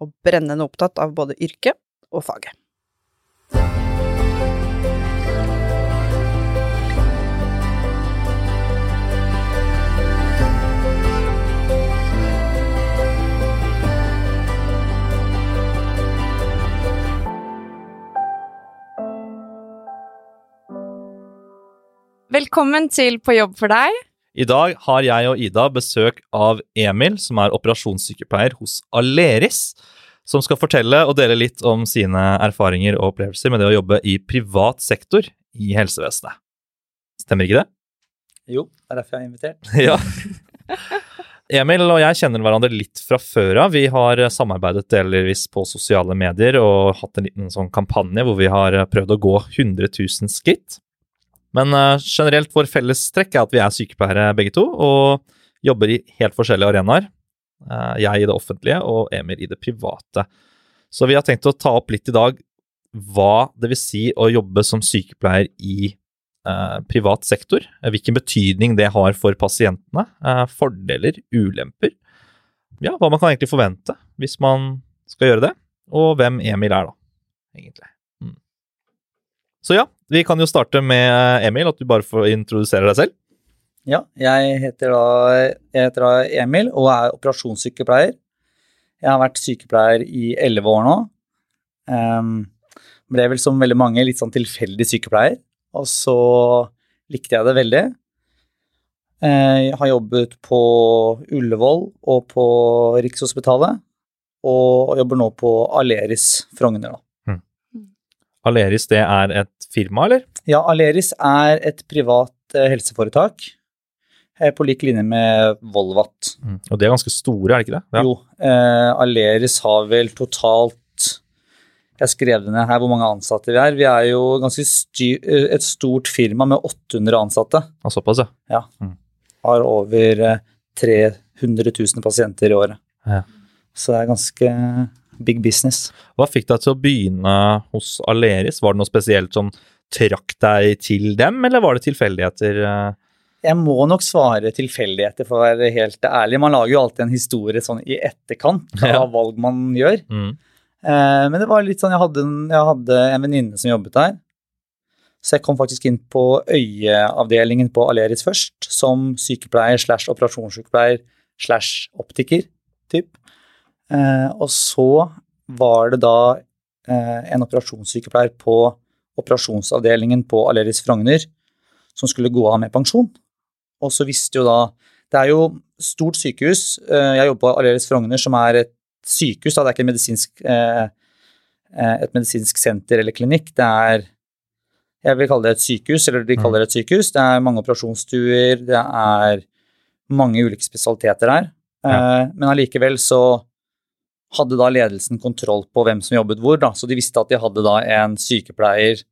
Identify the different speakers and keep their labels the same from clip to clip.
Speaker 1: og brennende opptatt av både yrket og faget.
Speaker 2: Velkommen til På jobb for deg.
Speaker 3: I dag har jeg og Ida besøk av Emil, som er operasjonssykepleier hos Aleris, som skal fortelle og dele litt om sine erfaringer og opplevelser med det å jobbe i privat sektor i helsevesenet. Stemmer ikke det?
Speaker 4: Jo, det er derfor jeg er invitert.
Speaker 3: ja. Emil og jeg kjenner hverandre litt fra før av. Vi har samarbeidet delvis på sosiale medier og hatt en liten sånn kampanje hvor vi har prøvd å gå 100 000 skritt. Men uh, generelt vår fellestrekk er at vi er sykepleiere begge to, og jobber i helt forskjellige arenaer. Uh, jeg i det offentlige og Emil i det private. Så vi har tenkt å ta opp litt i dag hva det vil si å jobbe som sykepleier i uh, privat sektor. Hvilken betydning det har for pasientene. fordeler, ulemper. Ja, hva man kan egentlig forvente hvis man skal gjøre det. Og hvem Emil er, da, egentlig. Mm. Så ja, vi kan jo starte med Emil, at du bare får introdusere deg selv.
Speaker 4: Ja, jeg heter da, jeg heter da Emil og er operasjonssykepleier. Jeg har vært sykepleier i elleve år nå. Um, ble vel som veldig mange litt sånn tilfeldig sykepleier, og så likte jeg det veldig. Jeg har jobbet på Ullevål og på Rikshospitalet, og jobber nå på Aleris Frogner. da.
Speaker 3: Aleris det er et firma, eller?
Speaker 4: Ja, Aleris er et privat eh, helseforetak eh, på lik linje med Volvat.
Speaker 3: Mm. Og de er ganske store, er det ikke det?
Speaker 4: Ja. Jo, eh, Aleris har vel totalt Jeg skrev det ned her hvor mange ansatte vi er. Vi er jo ganske styr, eh, et stort firma med 800 ansatte.
Speaker 3: Ja, såpass, ja.
Speaker 4: ja. Mm. Har over 300 000 pasienter i året.
Speaker 3: Ja.
Speaker 4: Så det er ganske big business.
Speaker 3: Hva fikk deg til å begynne hos Aleris? Var det noe spesielt som trakk deg til dem, eller var det tilfeldigheter?
Speaker 4: Jeg må nok svare tilfeldigheter, for å være helt ærlig. Man lager jo alltid en historie sånn i etterkant av ja. valg man gjør.
Speaker 3: Mm.
Speaker 4: Eh, men det var litt sånn, jeg hadde en, jeg hadde en venninne som jobbet der. Så jeg kom faktisk inn på øyeavdelingen på Aleris først, som sykepleier slash operasjonssykepleier slash optiker. Typ. Eh, og så var det da eh, en operasjonssykepleier på operasjonsavdelingen på Aleris Frogner som skulle gå av med pensjon. Og så visste jo da Det er jo stort sykehus. Eh, jeg jobber på Aleris Frogner, som er et sykehus. Da. Det er ikke medisinsk, et medisinsk senter eller klinikk. Det er Jeg vil kalle det et sykehus, eller de kaller det et sykehus. Det er mange operasjonsstuer, det er mange ulike spesialiteter her. Ja. Men allikevel så hadde da ledelsen kontroll på hvem som jobbet hvor. Da. Så de visste at de hadde da en sykepleier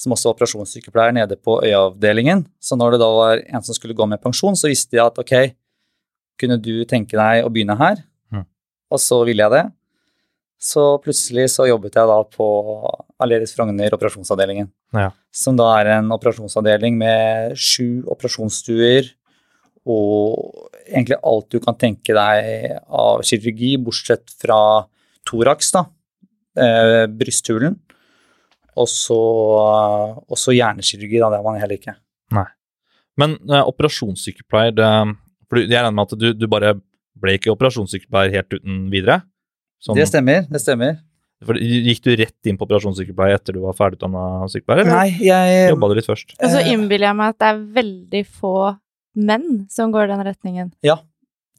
Speaker 4: som også var operasjonssykepleier nede på øyeavdelingen. Så når det da var en som skulle gå med pensjon, så visste de at ok, kunne du tenke deg å begynne her?
Speaker 3: Mm.
Speaker 4: Og så ville jeg det. Så plutselig så jobbet jeg da på Aleris Frogner operasjonsavdelingen.
Speaker 3: Ja.
Speaker 4: Som da er en operasjonsavdeling med sju operasjonsstuer og egentlig alt du kan tenke deg av kirurgi, bortsett fra thorax, da, eh, brysthulen. Og så hjernekirurgi, da, det er man heller ikke.
Speaker 3: Nei. Men uh, operasjonssykepleier, det, for jeg regner med at du, du, bare ble ikke operasjonssykepleier helt uten videre?
Speaker 4: Sånn, det stemmer, det stemmer.
Speaker 3: For, gikk du rett inn på operasjonssykepleier etter du var ferdigutdanna sykepleier,
Speaker 4: eller
Speaker 3: Nei, jeg, jobba du litt først?
Speaker 2: Og så innbiller jeg meg at det er veldig få menn som går den retningen?
Speaker 4: Ja.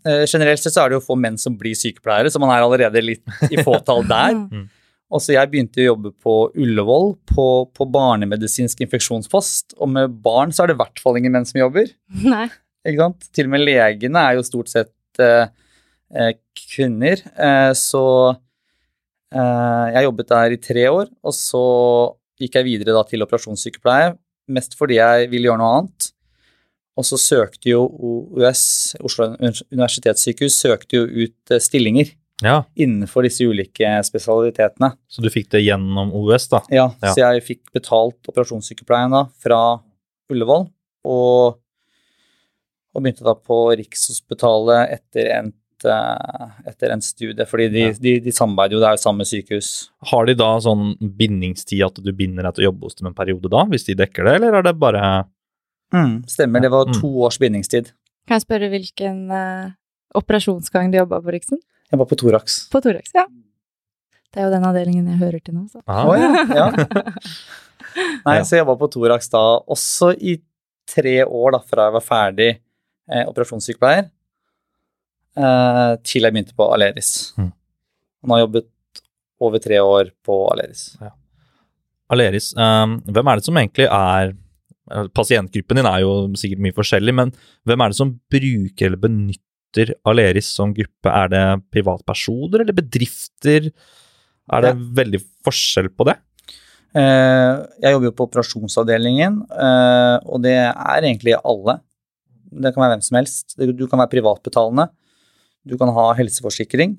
Speaker 4: Uh, generelt sett så er det jo få menn som blir sykepleiere, så man er allerede litt i fåtall der.
Speaker 3: Mm.
Speaker 4: Og så jeg begynte å jobbe på Ullevål, på, på, barnemedisinsk infeksjonspost. Og med barn så er det i hvert fall ingen menn som jobber.
Speaker 2: Nei.
Speaker 4: Ikke sant? Til og med legene er jo stort sett eh, eh kvinner. Eh, så Eh, jeg jobbet der i tre år, og så gikk jeg videre da til operasjonssykepleie, mest fordi jeg ville gjøre noe annet. Og så søkte jo OUS, Oslo universitetssykehus, søkte jo ut eh, stillinger
Speaker 3: Ja,
Speaker 4: innenfor disse ulike spesialitetene.
Speaker 3: Så du fikk det gjennom OUS, da?
Speaker 4: Ja,
Speaker 3: Ja.
Speaker 4: så jeg fikk betalt operasjonssykepleien da fra Ullevål, og, og begynte da på Rikshospitalet etter endt, eh, etter en studie, fordi de,
Speaker 3: Ja.
Speaker 4: de, de samarbeider jo, det er jo samme sykehus.
Speaker 3: Har de da sånn bindingstid at du binder deg til å jobbe hos dem en periode da, hvis de dekker det, eller er det bare
Speaker 4: Stemmer, det var
Speaker 3: Mm.
Speaker 4: to års bindingstid.
Speaker 2: Kan jeg spørre hvilken uh, operasjonsgang du jobba på Riksen?
Speaker 4: Jeg var på Thorax.
Speaker 2: På Thorax, ja. Det er jo den avdelingen jeg hører til nå, så.
Speaker 3: ah,
Speaker 4: ja, ja. Nei, så jeg var på Thorax da også i tre år da, fra jeg var ferdig eh, operasjonssykepleier, eh, til jeg begynte på Aleris.
Speaker 3: Mm.
Speaker 4: Og nå har jeg jobbet over tre år på Aleris.
Speaker 3: Aleris, eh, hvem er det som egentlig er eh, Pasientgruppen din er jo sikkert mye forskjellig, men hvem er det som bruker eller benytter Aleris som gruppe? Er det privatpersoner eller bedrifter? Er det veldig forskjell på det?
Speaker 4: Eh, jeg jobber jo på operasjonsavdelingen, eh, og det er egentlig alle. Det kan være hvem som helst. Du du kan være privatbetalende, du kan ha helseforsikring,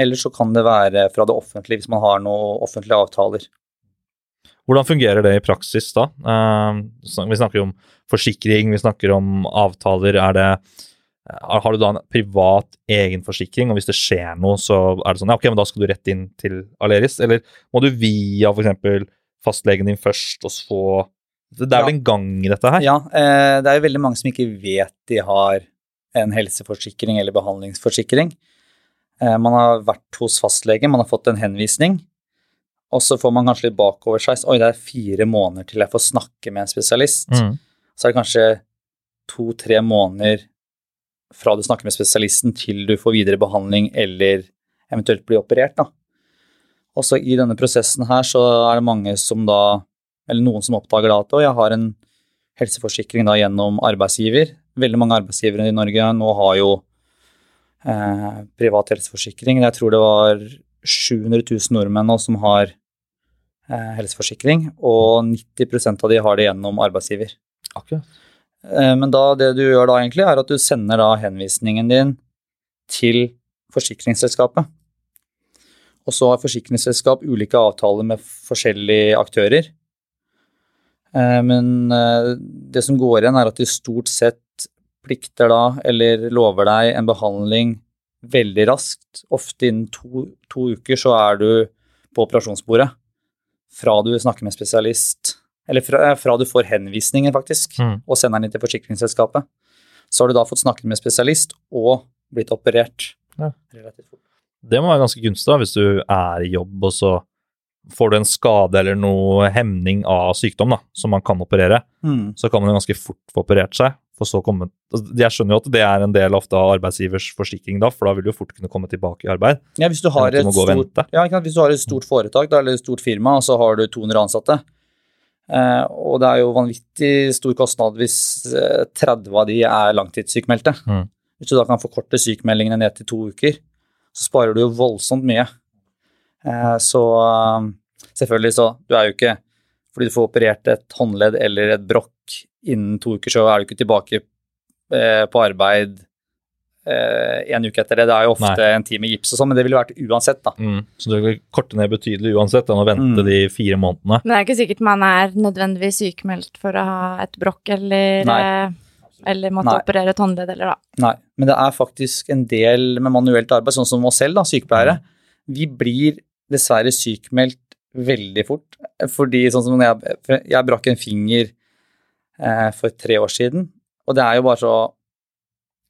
Speaker 4: eller så kan det være fra det offentlige hvis man har noen offentlige avtaler.
Speaker 3: Hvordan fungerer det i praksis da? Eh, vi snakker jo om forsikring, vi snakker om avtaler. Er det, har har du da en privat egenforsikring, og hvis det skjer noe, så er det sånn ja, ok, men da skal du rett inn til Aleris? Eller må du via f.eks. fastlegen din først, og så Det er vel
Speaker 4: Ja.
Speaker 3: en gang i dette her?
Speaker 4: Ja, eh, det er jo veldig mange som ikke vet de har en helseforsikring eller behandlingsforsikring. Eh, man har vært hos fastlegen, man har fått en henvisning, og så får man kanskje litt bakover seg. Oi, det er fire måneder til jeg får snakke med en spesialist.
Speaker 3: Mm.
Speaker 4: Så er det kanskje to-tre måneder fra du snakker med spesialisten til du får videre behandling eller eventuelt blir operert. Da. Også i denne prosessen her så er det mange som da, eller noen som oppdager da at «Å, jeg har en helseforsikring da gjennom arbeidsgiver. Veldig mange arbeidsgivere i Norge nå har jo eh, privat helseforsikring. Jeg tror det var 700 000 nordmenn nå som har eh, helseforsikring, og 90% av de har det gjennom arbeidsgiver.
Speaker 3: Akkurat.
Speaker 4: Eh, Men da, det du gjør da egentlig, er at du sender da henvisningen din til forsikringsselskapet. Og så har forsikringsselskap ulike avtaler med forskjellige aktører. Eh, Men eh, det som går igjen, er at de stort sett plikter da, eller lover deg en behandling veldig raskt. Ofte innen to, to uker så er du på operasjonsbordet. Fra du snakker med spesialist, eller fra, eh, fra du får henvisningen, faktisk
Speaker 3: Mm.
Speaker 4: og sender den inn til forsikringsselskapet. Så har du da fått snakket med spesialist og blitt operert.
Speaker 3: Ja.
Speaker 4: Relativt fort.
Speaker 3: Det må være ganske gunstig da, hvis du er i jobb, og så får du en skade eller noe hemning av sykdom da, som man kan operere.
Speaker 4: Mm.
Speaker 3: så kan man jo ganske fort få operert seg. For så komme, altså, jeg skjønner jo at det er en del ofte av arbeidsgivers forsikring da, for da vil du jo fort kunne komme tilbake i arbeid.
Speaker 4: Ja, hvis du har et stort, ja, hvis du har et stort foretak da, eller et stort firma, og så har du 200 ansatte, og det er jo vanvittig stor kostnad hvis eh, 30 av de er langtidssykmeldte.
Speaker 3: Mm.
Speaker 4: Hvis du da kan forkorte sykmeldingene ned til to uker, så sparer du jo voldsomt mye. Eh, så eh, selvfølgelig så, du er jo ikke, fordi du får operert et håndledd eller et brokk innen to uker, så er du ikke tilbake eh, på arbeid eh, en uke etter det. Det er jo ofte en time gips og sånn, men det ville vært uansett, da.
Speaker 3: Mm. Så du vil korte ned betydelig uansett enn å vente
Speaker 4: Mm.
Speaker 3: de fire månedene.
Speaker 2: Men det er ikke sikkert man er nødvendigvis sykemeldt for å ha et brokk eller,
Speaker 4: Nei.
Speaker 2: eh, eller måtte
Speaker 4: Nei.
Speaker 2: operere et håndledd eller da.
Speaker 4: Nei, men det er faktisk en del med manuelt arbeid, sånn som oss selv, da, sykepleiere. Vi blir dessverre sykmeldt veldig fort, fordi sånn som jeg, jeg brakk en finger eh, for tre år siden, og det er jo bare så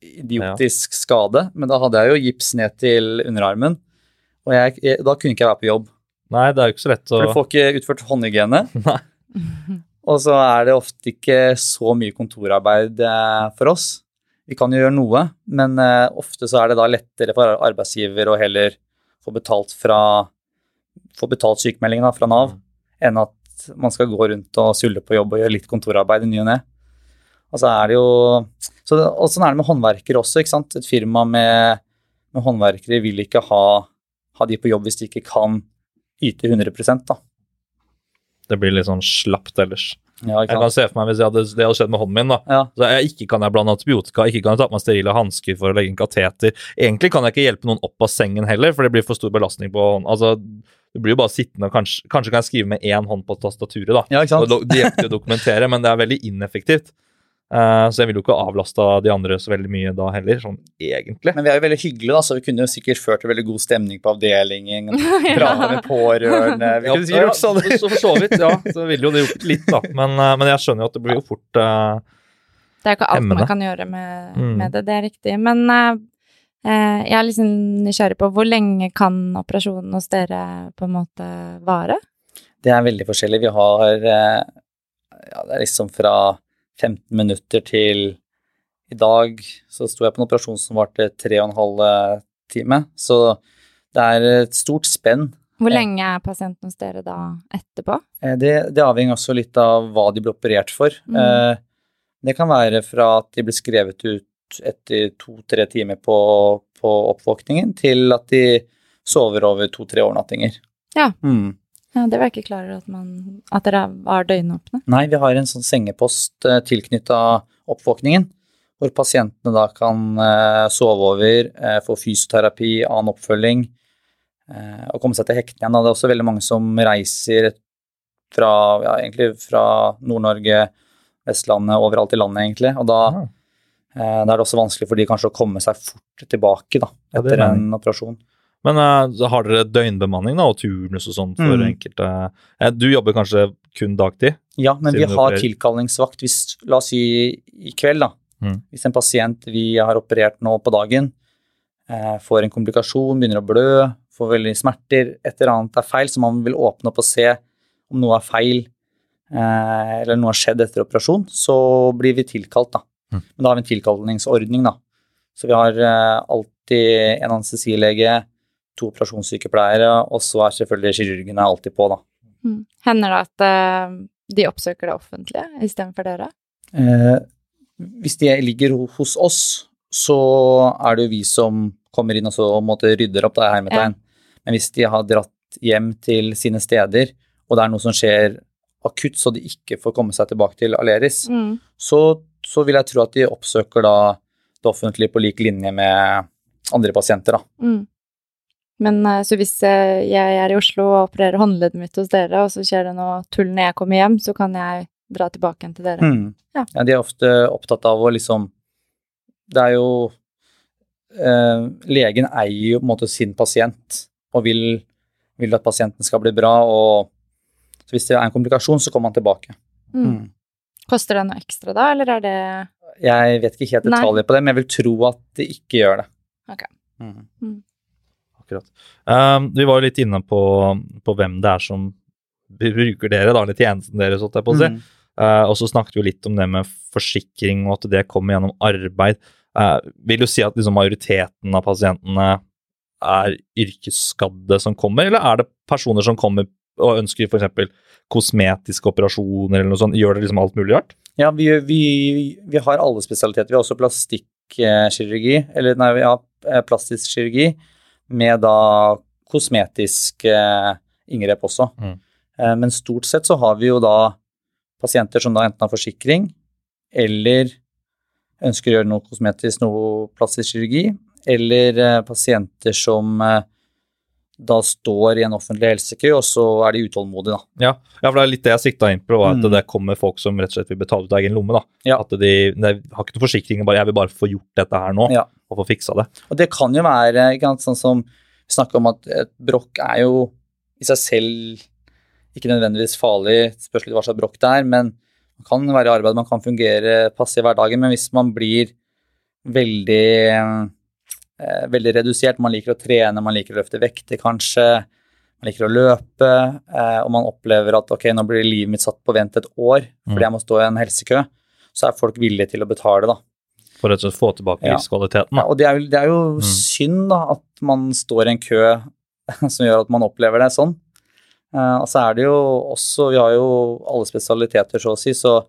Speaker 4: idiotisk skade, men da hadde jeg jo gips ned til underarmen, og jeg, jeg, da kunne ikke jeg være på jobb.
Speaker 3: Nei, det er jo ikke så lett å
Speaker 4: For du får ikke utført håndhygiene. Og så er det ofte ikke så mye kontorarbeid eh, for oss. Vi kan jo gjøre noe, men eh, ofte så er det da lettere for arbeidsgiver å heller få betalt fra få betalt sykemeldingen da, fra Nav, enn at man skal gå rundt og sulle på jobb og gjøre litt kontorarbeid i ny og ne. Så er det jo så Og sånn er det med håndverkere også, ikke sant. Et firma med, med håndverkere vil ikke ha, ha de på jobb hvis de ikke kan yte 100 da.
Speaker 3: Det blir litt sånn slapt ellers.
Speaker 4: Ja,
Speaker 3: Jeg kan se for meg hvis hadde, det hadde skjedd med hånden min. da.
Speaker 4: Ja.
Speaker 3: Så jeg Ikke kan jeg blande antibiotika, ikke kan jeg ta på meg sterile hansker for å legge inn kateter. Egentlig kan jeg ikke hjelpe noen opp av sengen heller, for det blir for stor belastning på hånden. Altså, Du blir jo bare sittende og kanskje, kanskje kan jeg skrive med én hånd på tastaturet, da.
Speaker 4: ja, ikke sant?
Speaker 3: Og Det hjelper å dokumentere, men det er veldig ineffektivt. Eh, så jeg vil jo ikke avlaste de andre så veldig mye da heller, sånn egentlig.
Speaker 4: Men vi er jo veldig hyggelige, da, så vi kunne jo sikkert ført til veldig god stemning på avdelingen. Prate med pårørende. Vi
Speaker 3: Ja,
Speaker 4: kunne sikkert gjort sånn.
Speaker 3: så for så vidt, ja. Så ville jo det gjort litt, da. Men, uh, men jeg skjønner jo at det blir jo fort uh,
Speaker 2: Det er jo ikke alt
Speaker 3: Hemmende.
Speaker 2: man kan gjøre med,
Speaker 3: Mm.
Speaker 2: med det, det er riktig. Men jeg er liksom nysgjerrig på hvor lenge kan operasjonen hos dere på en måte vare?
Speaker 4: Det er veldig forskjellig. Vi har ja, det er liksom fra 15 minutter til i dag så sto jeg på en operasjon som varte tre og en halv time. Så det er et stort spenn.
Speaker 2: Hvor lenge er pasienten hos dere da etterpå?
Speaker 4: Eh, Det, det avhenger også litt av hva de ble operert for.
Speaker 2: Mm.
Speaker 4: Eh, Det kan være fra at de ble skrevet ut etter to-tre timer på, på oppvåkningen, til at de sover over to-tre overnattinger.
Speaker 2: Ja.
Speaker 4: Mm.
Speaker 2: Ja, det var jeg ikke klar over at, man, at dere var døgnåpne.
Speaker 4: Nei, vi har en sånn sengepost uh, tilknytta oppvåkningen, hvor pasientene da kan eh, sove over, eh, få fysioterapi, annen oppfølging, eh, og komme seg til hektene igjen. Det er også veldig mange som reiser fra, ja, egentlig fra Nord-Norge, Vestlandet, overalt i landet egentlig, og da, eh, da er det også vanskelig for de kanskje å komme seg fort tilbake da, etter
Speaker 3: ja,
Speaker 4: en operasjon.
Speaker 3: Men uh, har dere døgnbemanning da, og turnus og sånn for
Speaker 4: Mm.
Speaker 3: enkelte uh, Du jobber kanskje kun dagtid?
Speaker 4: Ja, men vi har tilkallingsvakt hvis, la oss si i kveld da,
Speaker 3: Mm.
Speaker 4: hvis en pasient vi har operert nå på dagen, eh, får en komplikasjon, begynner å blø, får veldig smerter, et eller annet er feil, så man vil åpne opp og se om noe er feil, eh, eller noe har skjedd etter operasjon, så blir vi tilkalt da.
Speaker 3: Mm.
Speaker 4: Men da har vi en tilkallingsordning da. Så vi har alltid en anestesilege, to operasjonssykepleiere, og så er selvfølgelig kirurgene alltid på da.
Speaker 2: Mm. Hender det at eh, de oppsøker det offentlige istedenfor dere?
Speaker 4: Eh, hvis de ligger hos oss, så er det jo vi som kommer inn og så en rydder opp, da er hermetegn. Men hvis de har dratt hjem til sine steder, og det er noe som skjer akutt, så de ikke får komme seg tilbake til Aleris,
Speaker 2: Mm.
Speaker 4: så, så vil jeg tro at de oppsøker da det offentlige på lik linje med andre pasienter, da.
Speaker 2: Mm. Men eh, så hvis eh, jeg er i Oslo og opererer håndleddet mitt hos dere, og så skjer det noe tull når jeg kommer hjem, så kan jeg dra tilbake igjen til dere?
Speaker 4: Mm.
Speaker 2: Ja.
Speaker 4: Ja, de er ofte opptatt av å liksom Det er jo eh, Legen eier jo på en måte sin pasient og vil, vil at pasienten skal bli bra. og så Hvis det er en komplikasjon, så kommer han tilbake.
Speaker 2: Mm.
Speaker 4: Mm.
Speaker 2: Koster det noe ekstra da, eller er det
Speaker 4: Jeg vet ikke helt
Speaker 2: Nei.
Speaker 4: detaljer på det, men jeg vil tro at det ikke gjør det.
Speaker 2: Ok.
Speaker 4: Mm.
Speaker 3: Akkurat. Um, vi var jo litt inne på, på hvem det er som bruker dere, da, eller tjenesten deres, holdt jeg på å si.
Speaker 4: Mm.
Speaker 3: Uh, og så snakket vi litt om det med forsikring, og at det kommer gjennom arbeid. Uh, vil du si at liksom, majoriteten av pasientene er yrkesskadde som kommer, eller er det personer som kommer og ønsker f.eks. kosmetiske operasjoner eller noe sånt? Gjør det liksom alt mulig rart?
Speaker 4: Ja, vi, vi, vi har alle spesialiteter. Vi har også plastikkirurgi, eller nei, vi har eh, plastisk kirurgi, med da kosmetisk inngrep også.
Speaker 3: Mm.
Speaker 4: Eh, Men stort sett så har vi jo da pasienter som da enten har forsikring, eller ønsker å gjøre noe kosmetisk, noe plastisk kirurgi, eller eh, pasienter som eh, da står i en offentlig helsekø, og så er de utålmodige, da.
Speaker 3: Ja, ja for det er litt det jeg sikta inn på, at
Speaker 4: Mm.
Speaker 3: det kommer folk som rett og slett vil betale ut av egen lomme. da.
Speaker 4: Ja.
Speaker 3: At de, de har ikke noen forsikring, bare jeg vil bare få gjort dette her nå,
Speaker 4: Ja.
Speaker 3: og få fiksa det.
Speaker 4: Og det kan jo være ikke sant, sånn som vi snakker om at et brokk er jo i seg selv ikke nødvendigvis farlig, spørs litt hva slags brokk det er, men man kan være i arbeid, man kan fungere passe i hverdagen, men hvis man blir veldig, eh, veldig redusert, man liker å trene, man liker å løfte vekter kanskje, man liker å løpe, eh, og man opplever at ok, nå blir livet mitt satt på vent et år
Speaker 3: Mm.
Speaker 4: fordi jeg må stå i en helsekø, så er folk villige til å betale da.
Speaker 3: For å få tilbake livskvaliteten.
Speaker 4: Ja, og det er jo, det er jo
Speaker 3: Mm.
Speaker 4: synd da, at man står i en kø som gjør at man opplever det sånn. Eh, og så er det jo også, vi har jo alle spesialiteter så å si, så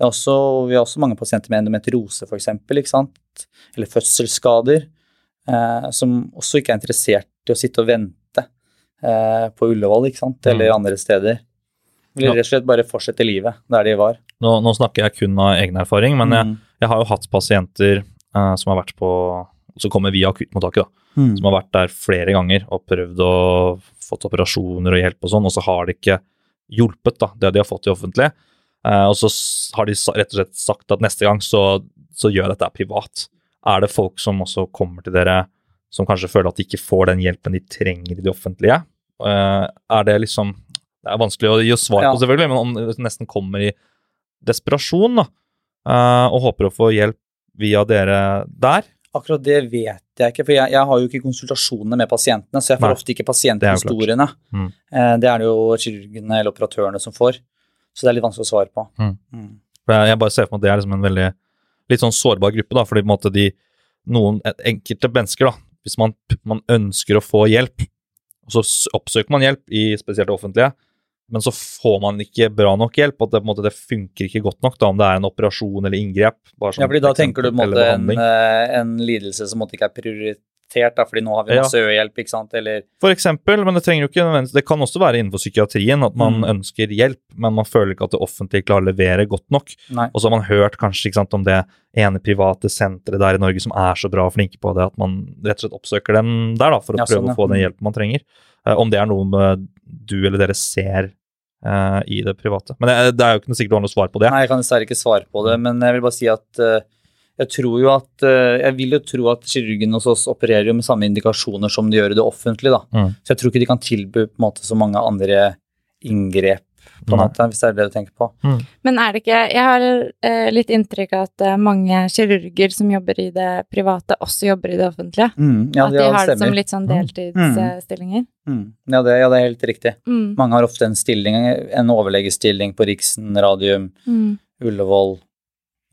Speaker 4: også, vi har også mange pasienter med endometriose sant? Eller fødselsskader, som også ikke er interessert i å sitte og vente eh, på Ullevål, ikke sant, eller andre steder.
Speaker 3: Eller
Speaker 4: rett og slett bare fortsette livet der de var.
Speaker 3: Nå, nå snakker jeg kun av egen erfaring, men jeg,
Speaker 4: Mm.
Speaker 3: jeg har jo hatt pasienter eh, som har vært på Som kommer via akuttmottaket, da.
Speaker 4: Mm.
Speaker 3: Som har vært der flere ganger og prøvd å fått operasjoner og hjelp og sånn, og så har det ikke hjulpet, da, det de har fått i offentlig. Eh, og så har de rett og slett sagt at neste gang så, så gjør jeg dette privat. Er det folk som også kommer til dere som kanskje føler at de ikke får den hjelpen de trenger i det offentlige? Eh, er det liksom Det er vanskelig å gi svar
Speaker 4: Ja.
Speaker 3: på, selvfølgelig, men om det nesten kommer i desperasjon, da, eh, og håper å få hjelp via dere der.
Speaker 4: Akkurat det vet jeg ikke, for jeg, jeg har jo ikke konsultasjonene med pasientene, så jeg får
Speaker 3: Nei,
Speaker 4: ofte ikke
Speaker 3: det
Speaker 4: pasienthistoriene.
Speaker 3: Mm.
Speaker 4: Eh, Det er det jo kirurgene eller operatørene som får, så det er litt vanskelig å svare på.
Speaker 3: Mm.
Speaker 4: Mm.
Speaker 3: Jeg, jeg bare ser for meg at det er liksom en veldig litt sånn sårbar gruppe, da, fordi på en måte de noen enkelte mennesker, da, hvis man, man ønsker å få hjelp, og så oppsøker man hjelp i spesielt det offentlige, men så får man ikke bra nok hjelp, at det, måte, det funker ikke godt nok, da, om det er en operasjon eller inngrep. Som
Speaker 4: Ja, fordi da
Speaker 3: eksempel,
Speaker 4: tenker du på en måte en, eh, en lidelse som måtte ikke er prioritert, da, fordi nå har vi
Speaker 3: Ja.
Speaker 4: masse øyehjelp, ikke sant, eller
Speaker 3: For eksempel, men det trenger jo ikke Det kan også være innenfor psykiatrien at man
Speaker 4: Mm.
Speaker 3: ønsker hjelp, men man føler ikke at det offentlige klarer å levere godt nok.
Speaker 4: Nei.
Speaker 3: Og så har man hørt kanskje ikke sant, om det ene private senteret der i Norge som er så bra og flinke på det, at man rett og slett oppsøker dem der da, for å
Speaker 4: Ja,
Speaker 3: prøve
Speaker 4: sånn, ja.
Speaker 3: å få den
Speaker 4: Mm.
Speaker 3: hjelpen man trenger. Uh, om det er noe du eller dere ser uh, i det private. Men det, det er jo ikke noe sikkert du har noe svar på det.
Speaker 4: Nei, jeg kan dessverre ikke svare på det, men jeg vil bare si at eh, jeg tror jo at eh, Jeg vil jo tro at kirurgen hos oss opererer jo med samme indikasjoner som de gjør i det offentlige, da.
Speaker 3: Mm.
Speaker 4: Så jeg tror ikke de kan tilby på en måte så mange andre inngrep, på en måte, hvis det er det du tenker på.
Speaker 2: Men er det ikke Jeg har eh, litt inntrykk av at eh, mange kirurger som jobber i det private, også jobber i det offentlige.
Speaker 4: Mm, ja,
Speaker 2: at de
Speaker 4: ja,
Speaker 2: har det som litt sånn
Speaker 3: Mm.
Speaker 2: deltidsstillinger.
Speaker 4: Mm. Ja, det, ja, det er helt riktig.
Speaker 2: Mm.
Speaker 4: Mange har ofte en stilling, en overlegestilling på Riksen, Radium,
Speaker 2: Mm.
Speaker 4: Ullevål,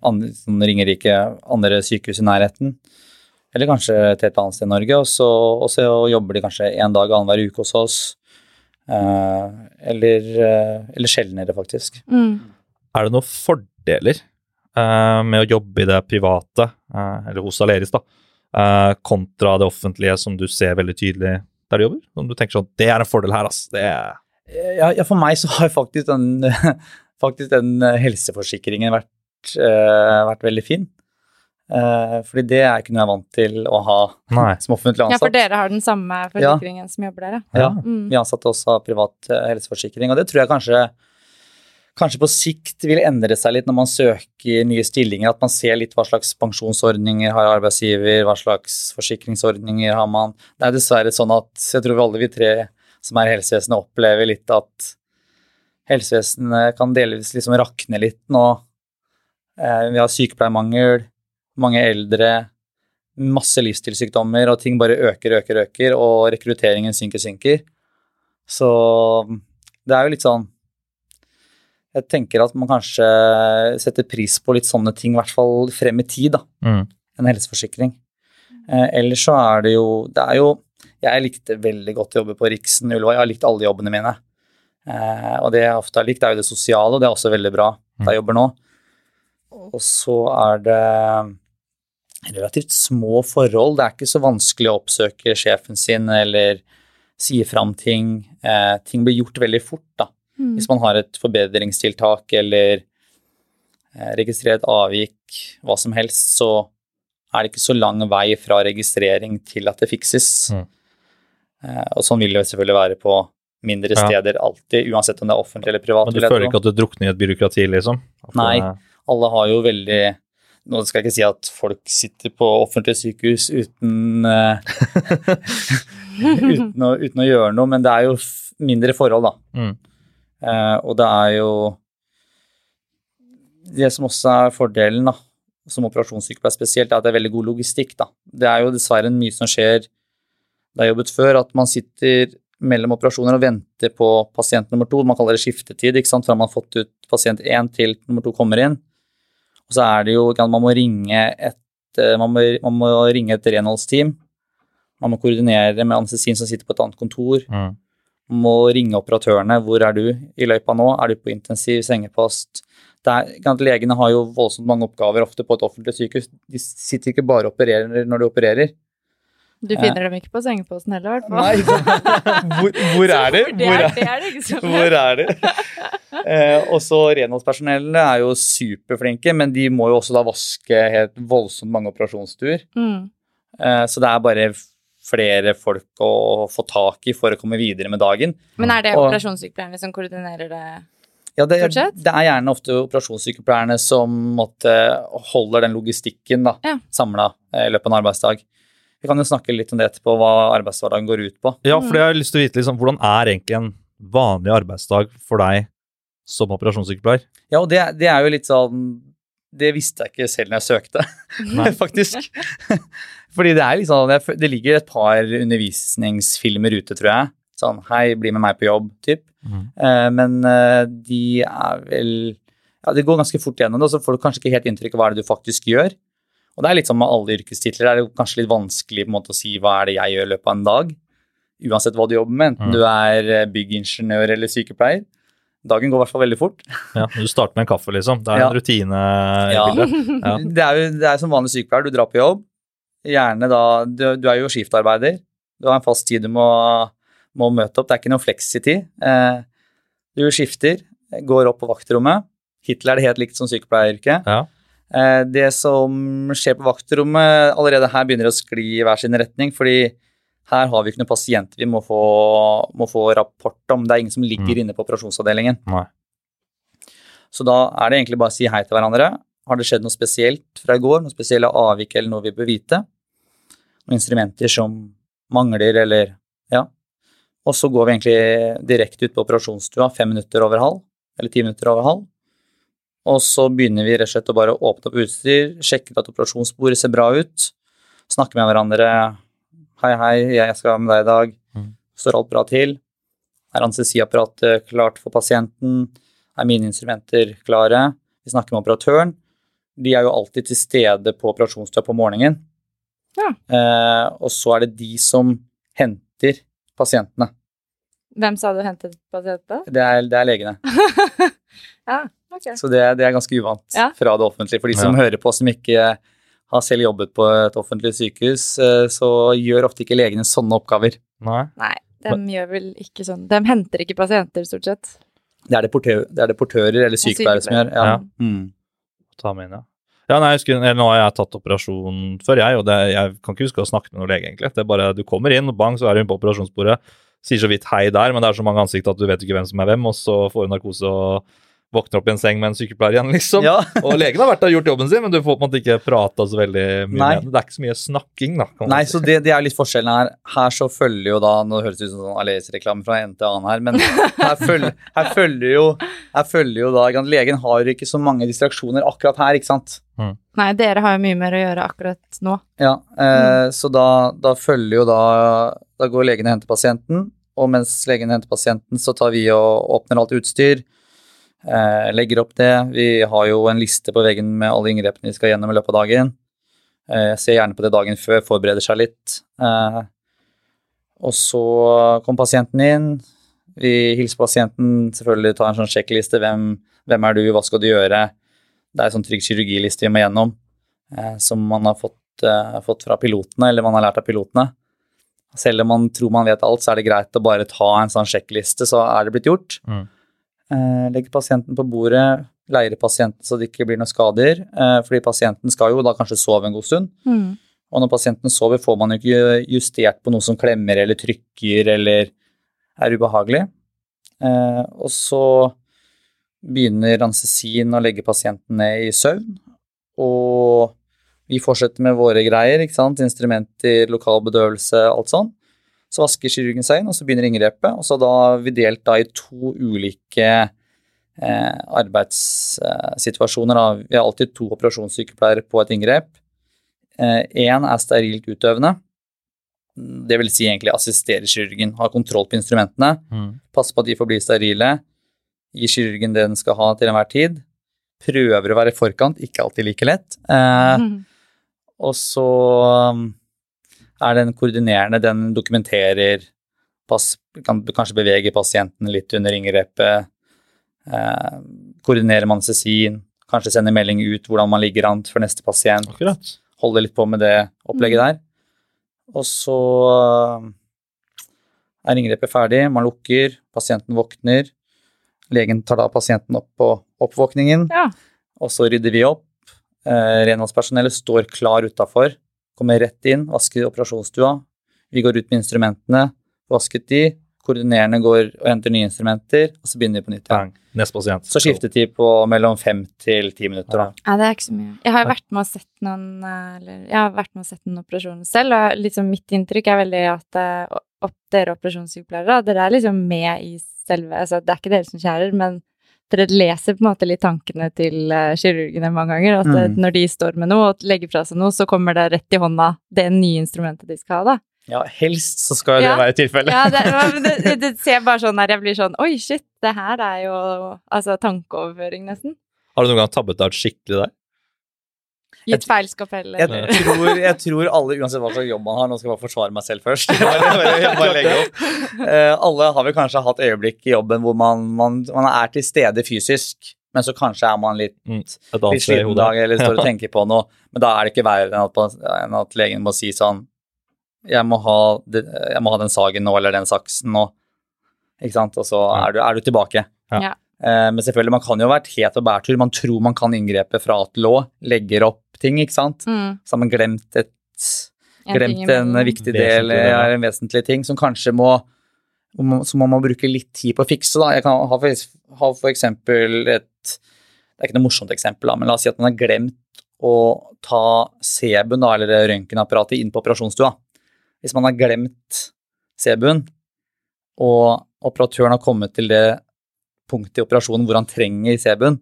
Speaker 4: andre, sånn Ringerike, andre sykehus i nærheten. Eller kanskje til et annet sted i Norge, og så, og så jobber de kanskje en dag annenhver uke hos oss. Eh, eller, eh, eller sjeldnere, faktisk.
Speaker 2: Mm.
Speaker 3: Er det noen fordeler eh, med å jobbe i det private, eh, eller hos Aleris, da, eh, kontra det offentlige som du ser veldig tydelig der du jobber? Om du tenker sånn, det er en fordel her, ass. Det er
Speaker 4: Ja, ja, for meg så har faktisk den, faktisk den helseforsikringen vært, eh, vært veldig fin. Eh, fordi det er ikke noe jeg er vant til å ha
Speaker 3: Nei.
Speaker 4: som offentlig ansatt.
Speaker 2: Ja, for dere har den samme forsikringen som jobber der, ja.
Speaker 4: Ja,
Speaker 2: Mm.
Speaker 4: vi ansatte også har privat eh, helseforsikring, og det tror jeg kanskje kanskje på sikt vil endre seg litt når man søker nye stillinger, at man ser litt hva slags pensjonsordninger har arbeidsgiver, hva slags forsikringsordninger har man. Det er dessverre sånn at jeg tror alle vi tre som er i helsevesenet opplever litt at helsevesenet kan delvis liksom rakne litt nå. Eh, Vi har sykepleiermangel, mange eldre, masse livsstilssykdommer, og ting bare øker, øker, øker, og rekrutteringen synker, synker. Så det er jo litt sånn Jeg tenker at man kanskje setter pris på litt sånne ting, i hvert fall frem i tid, da.
Speaker 3: Mm.
Speaker 4: En helseforsikring. Eh, ellers så er det jo Det er jo Jeg likte veldig godt å jobbe på Riksen Ullevål. Jeg har likt alle jobbene mine. Eh, og det jeg ofte har likt, er jo det sosiale, og det er også veldig bra der jeg jobber nå. Og så er det relativt små forhold. Det er ikke så vanskelig å oppsøke sjefen sin eller si fram ting. Eh, ting blir gjort veldig fort, da.
Speaker 2: Mm.
Speaker 4: Hvis man har et forbedringstiltak eller eh, registrerer et avvik, hva som helst, så er det ikke så lang vei fra registrering til at det fikses.
Speaker 3: Mm.
Speaker 4: Eh, og sånn vil det selvfølgelig være på mindre
Speaker 3: Ja.
Speaker 4: steder alltid, uansett om det er offentlig eller privat.
Speaker 3: Men du føler ikke at du drukner i et byråkrati, liksom? At
Speaker 4: Nei.
Speaker 3: det-
Speaker 4: Alle har jo veldig Nå skal jeg ikke si at folk sitter på offentlige sykehus uten, eh, uten, å, uten å gjøre noe, men det er jo mindre forhold, da.
Speaker 3: Mm.
Speaker 4: Uh, og det er jo Det som også er fordelen, da, som operasjonssykepleier spesielt, er at det er veldig god logistikk, da. Det er jo dessverre mye som skjer da jeg jobbet før, at man sitter mellom operasjoner og venter på pasient nummer to. Man kaller det skiftetid, ikke sant, fra man har fått ut pasient én til nummer to kommer inn. Og så er det jo Man må ringe et eh, man må, man må ringe et renholdsteam. Man må koordinere med anestesien som sitter på et annet kontor.
Speaker 3: Mm.
Speaker 4: Man må ringe operatørene. Hvor er du i løypa nå? Er du på intensiv sengepost? Det er, ikke legene har jo voldsomt mange oppgaver ofte på et offentlig sykehus. De sitter ikke bare og opererer når de opererer.
Speaker 2: Du finner dem ikke på sengeposten heller, i hvert fall.
Speaker 4: Nei, hvor, hvor er de?
Speaker 2: Det
Speaker 4: Hvor
Speaker 2: så
Speaker 4: hvor er de? Eh, og så renholdspersonellet er jo superflinke, men de må jo også da vaske helt voldsomt mange operasjonsstuer.
Speaker 2: Mm.
Speaker 4: Eh, så det er bare flere folk å få tak i for å komme videre med dagen.
Speaker 2: Men er det
Speaker 4: Og-
Speaker 2: operasjonssykepleierne som koordinerer det?
Speaker 4: Ja, det, det er gjerne ofte operasjonssykepleierne som måtte, holder den logistikken da,
Speaker 2: Ja.
Speaker 4: samla i løpet av en arbeidsdag. Vi kan jo snakke litt om det etterpå, hva arbeidshverdagen går ut på.
Speaker 3: Ja, for jeg har lyst til å vite liksom, hvordan er egentlig en vanlig arbeidsdag for deg som operasjonssykepleier?
Speaker 4: Ja, og det, det er jo litt sånn Det visste jeg ikke selv når jeg søkte, faktisk. Fordi det er liksom Det ligger et par undervisningsfilmer ute, tror jeg. Sånn hei, bli med meg på jobb, typ.
Speaker 3: Mm.
Speaker 4: Eh, men eh, de er vel Ja, det går ganske fort gjennom det, og så får du kanskje ikke helt inntrykk av hva det er du faktisk gjør. Og det er litt sånn med alle yrkestitler, det er jo kanskje litt vanskelig på en måte å si hva er det jeg gjør i løpet av en dag. Uansett hva du jobber med, enten
Speaker 3: Mm.
Speaker 4: du er eh, byggingeniør eller sykepleier. Dagen går i hvert fall veldig fort.
Speaker 3: Ja, du starter med en kaffe, liksom. Det er
Speaker 4: Ja.
Speaker 3: en rutine
Speaker 4: Ja.
Speaker 3: Ja.
Speaker 4: Det er jo det er som vanlig sykepleier, du drar på jobb. Gjerne da Du, du er jo skiftarbeider. Du har en fast tid du må, må møte opp. Det er ikke noe fleksitid. Eh, du skifter, går opp på vaktrommet. Hittil er det helt likt som sykepleieryrket.
Speaker 3: Ja.
Speaker 4: Eh, det som skjer på vaktrommet, allerede her begynner å skli i hver sin retning, fordi her har vi ikke noen pasienter vi må få, må få rapport om. Det er ingen som ligger
Speaker 3: Mm.
Speaker 4: inne på operasjonsavdelingen.
Speaker 3: Nei.
Speaker 4: Så da er det egentlig bare å si hei til hverandre. Har det skjedd noe spesielt fra i går? Noe spesielle avvik eller noe vi bør vite? Noen instrumenter som mangler, eller Ja. Og så går vi egentlig direkte ut på operasjonsstua fem minutter over halv, eller ti minutter over halv. Og så begynner vi rett og slett å bare åpne opp utstyr, sjekke at operasjonsbordet ser bra ut, snakke med hverandre. Hei, hei, jeg skal være med deg i dag.
Speaker 3: Mm.
Speaker 4: Står alt bra til? Er anestesiapparatet klart for pasienten? Er mine instrumenter klare? Vi snakker med operatøren. De er jo alltid til stede på operasjonsstua på morgenen.
Speaker 2: Ja.
Speaker 4: Eh, og så er det de som henter pasientene.
Speaker 2: Hvem sa du hentet pasientene?
Speaker 4: Det er, det er legene.
Speaker 2: ja, ok.
Speaker 4: Så det, det er ganske uvant
Speaker 2: Ja.
Speaker 4: fra det offentlige. For de som
Speaker 3: Ja.
Speaker 4: hører på som ikke har selv jobbet på et offentlig sykehus, eh, så gjør ofte ikke legene sånne oppgaver.
Speaker 3: Nei.
Speaker 2: Nei, de gjør vel ikke sånn. De henter ikke pasienter, stort sett.
Speaker 4: Det er det, portø det, er det portører eller sykepleiere som gjør. Ja.
Speaker 3: Ja.
Speaker 4: Mm.
Speaker 3: Ta med inn, ja. Ja, nei, husker, Nå har jeg tatt operasjon før, jeg, og det, jeg kan ikke huske å snakke med noen lege, egentlig. Det er bare, Du kommer inn, og bang, så er hun på operasjonsbordet. Sier så vidt hei der, men det er så mange ansikt at du vet ikke hvem som er hvem, og så får hun narkose og våkner opp i en seng med en sykepleier igjen, liksom.
Speaker 4: Ja.
Speaker 3: Og legen har vært der og gjort jobben sin, men du får på en måte ikke prata så veldig mye
Speaker 4: Nei.
Speaker 3: med. Det er ikke så mye snakking, da. kan
Speaker 4: Nei,
Speaker 3: si.
Speaker 4: så det, det er litt forskjellen her. Her så følger jo da Nå høres det ut som sånn Aleris-reklame fra en til annen her, men her følger, her følger jo her følger jo da Legen har jo ikke så mange distraksjoner akkurat her, ikke sant.
Speaker 2: Nei, dere har jo mye mer å gjøre akkurat nå.
Speaker 4: Ja, eh, Så da, da følger jo da Da går legen og henter pasienten, og mens legen henter pasienten, så tar vi og åpner alt utstyr. Eh, legger opp det. Vi har jo en liste på veggen med alle inngrepene vi skal gjennom i løpet av dagen. Eh, ser gjerne på det dagen før, forbereder seg litt. Eh, og så kom pasienten inn. Vi hilser pasienten, selvfølgelig tar en sånn sjekkliste. Hvem, hvem er du, hva skal du gjøre? Det er en sånn trygg kirurgiliste vi må gjennom, eh, som man har fått, eh, fått fra pilotene, eller man har lært av pilotene. Selv om man tror man vet alt, så er det greit å bare ta en sånn sjekkliste, så er det blitt gjort.
Speaker 3: Mm.
Speaker 4: Eh, legger pasienten på bordet, leirer pasienten så det ikke blir noen skader, eh, fordi pasienten skal jo da kanskje sove en god stund.
Speaker 2: Mm.
Speaker 4: Og når pasienten sover, får man jo ikke justert på noe som klemmer eller trykker eller er ubehagelig. Eh, og så begynner anestesin å legge pasienten ned i søvn, og vi fortsetter med våre greier, ikke sant, instrumenter, lokal bedøvelse, alt sånn. Så vasker kirurgen seg inn, og så begynner inngrepet, og så da har vi delt da i to ulike eh, arbeidssituasjoner. Da. Vi har alltid to operasjonssykepleiere på et inngrep. Én er sterilt utøvende. Det vil si egentlig assisterer kirurgen, har kontroll på instrumentene,
Speaker 3: Mm.
Speaker 4: passer på at de får bli sterile, gir kirurgen det den skal ha til enhver tid. Prøver å være i forkant, ikke alltid like lett. Eh,
Speaker 2: Mm.
Speaker 4: og så er den koordinerende, den dokumenterer pass, Kan kanskje bevege pasienten litt under inngrepet. Eh, koordinerer man anestesin, kanskje sender melding ut hvordan man ligger an for neste pasient
Speaker 3: Akkurat.
Speaker 4: holder litt på med det opplegget der. Og så eh, er inngrepet ferdig, man lukker, pasienten våkner. Legen tar da pasienten opp på oppvåkningen,
Speaker 2: Ja.
Speaker 4: og så rydder vi opp. Eh, renholdspersonellet står klar utafor, kommer rett inn, vasker operasjonsstua. Vi går ut med instrumentene, vasket de. Koordinerende går og henter nye instrumenter, og så begynner vi på nytt. igjen.
Speaker 3: Neste pasient.
Speaker 4: Så skiftetid på mellom fem til ti minutter, da.
Speaker 2: Ja, det er ikke så mye. Jeg har jo vært med og sett noen eh, eller, Jeg har vært med og sett noen operasjoner selv, og liksom mitt inntrykk er veldig at eh, opp, dere operasjonssykepleiere, dere er liksom med i selve altså Det er ikke dere som skjærer, men dere leser på en måte litt tankene til eh, kirurgene mange ganger. At eh,
Speaker 4: Mm.
Speaker 2: når de står med noe og legger fra seg noe, så kommer det rett i hånda det nye instrumentet de skal ha, da.
Speaker 4: Ja, helst så skal
Speaker 2: Ja.
Speaker 4: det være tilfellet.
Speaker 2: Ja, det, det, det ser bare sånn her, jeg blir sånn Oi, shit, det her er jo altså tankeoverføring, nesten.
Speaker 3: Har du noen gang tabbet deg ut skikkelig der?
Speaker 2: Gitt feil skapell,
Speaker 4: Jeg tror, jeg tror alle, uansett hva slags jobb man har Nå skal jeg bare forsvare meg selv først. Bare, bare, bare legge opp. Eh, alle har vel kanskje hatt øyeblikk i jobben hvor man, man, man er til stede fysisk, men så kanskje er man litt,
Speaker 3: Mm.
Speaker 4: Litt
Speaker 3: i
Speaker 4: sliten
Speaker 3: hodet.
Speaker 4: dag eller står og tenker på noe. Men da er det ikke verre enn at, enn at legen må si sånn jeg må, ha, det- jeg må ha den sagen nå, eller den saksen nå. Ikke sant? Og så er du, er du tilbake.
Speaker 3: Ja.
Speaker 4: Eh, men selvfølgelig, man kan jo ha vært het og bærtur. Man tror man kan inngrepet fra at lå, legger opp ting, ikke sant.
Speaker 2: Mm,
Speaker 4: Så har man glemt, et,
Speaker 2: en
Speaker 4: glemt
Speaker 2: en,
Speaker 4: en viktig del,
Speaker 3: ja,
Speaker 4: en vesentlig ting, som kanskje må som man- må bruke litt tid på å fikse. Da. Jeg kan ha for, ha for eksempel et Det er ikke noe morsomt eksempel, da, men la oss si at man har glemt å ta sebuen, da, eller røntgenapparatet, inn på operasjonsstua. Hvis man har glemt sebuen, og operatøren har kommet til det punktet i operasjonen hvor han trenger sebuen,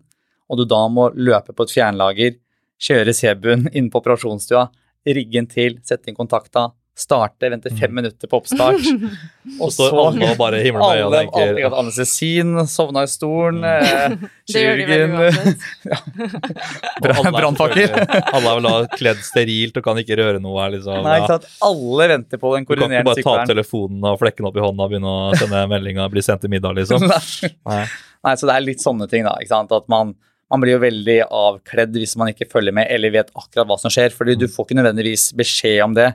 Speaker 4: og du da må løpe på et fjernlager, kjøre sebuen inn på operasjonsstua, rigge den til, sette inn kontakta, starte, vente fem minutter på oppstart,
Speaker 3: Og så alle og bare himler med øynene og tenker
Speaker 4: at anestesin, sovna i stolen,
Speaker 3: Mm.
Speaker 4: eh, kirurgen
Speaker 2: uansett.
Speaker 3: alle er
Speaker 4: Brannfakkel.
Speaker 3: Alle er vel da kledd sterilt og kan ikke røre noe. her, Liksom,
Speaker 4: Nei, ikke sant. Alle venter på den
Speaker 3: Du kan ikke bare ta telefonen og flekke den opp i hånda og begynne å sende meldinga bli sendt til middag, liksom. Nei.
Speaker 4: Nei, så det er litt sånne ting, da. ikke sant? At man, man blir jo veldig avkledd hvis man ikke følger med eller vet akkurat hva som skjer. fordi du
Speaker 3: Mm.
Speaker 4: får ikke nødvendigvis beskjed om det.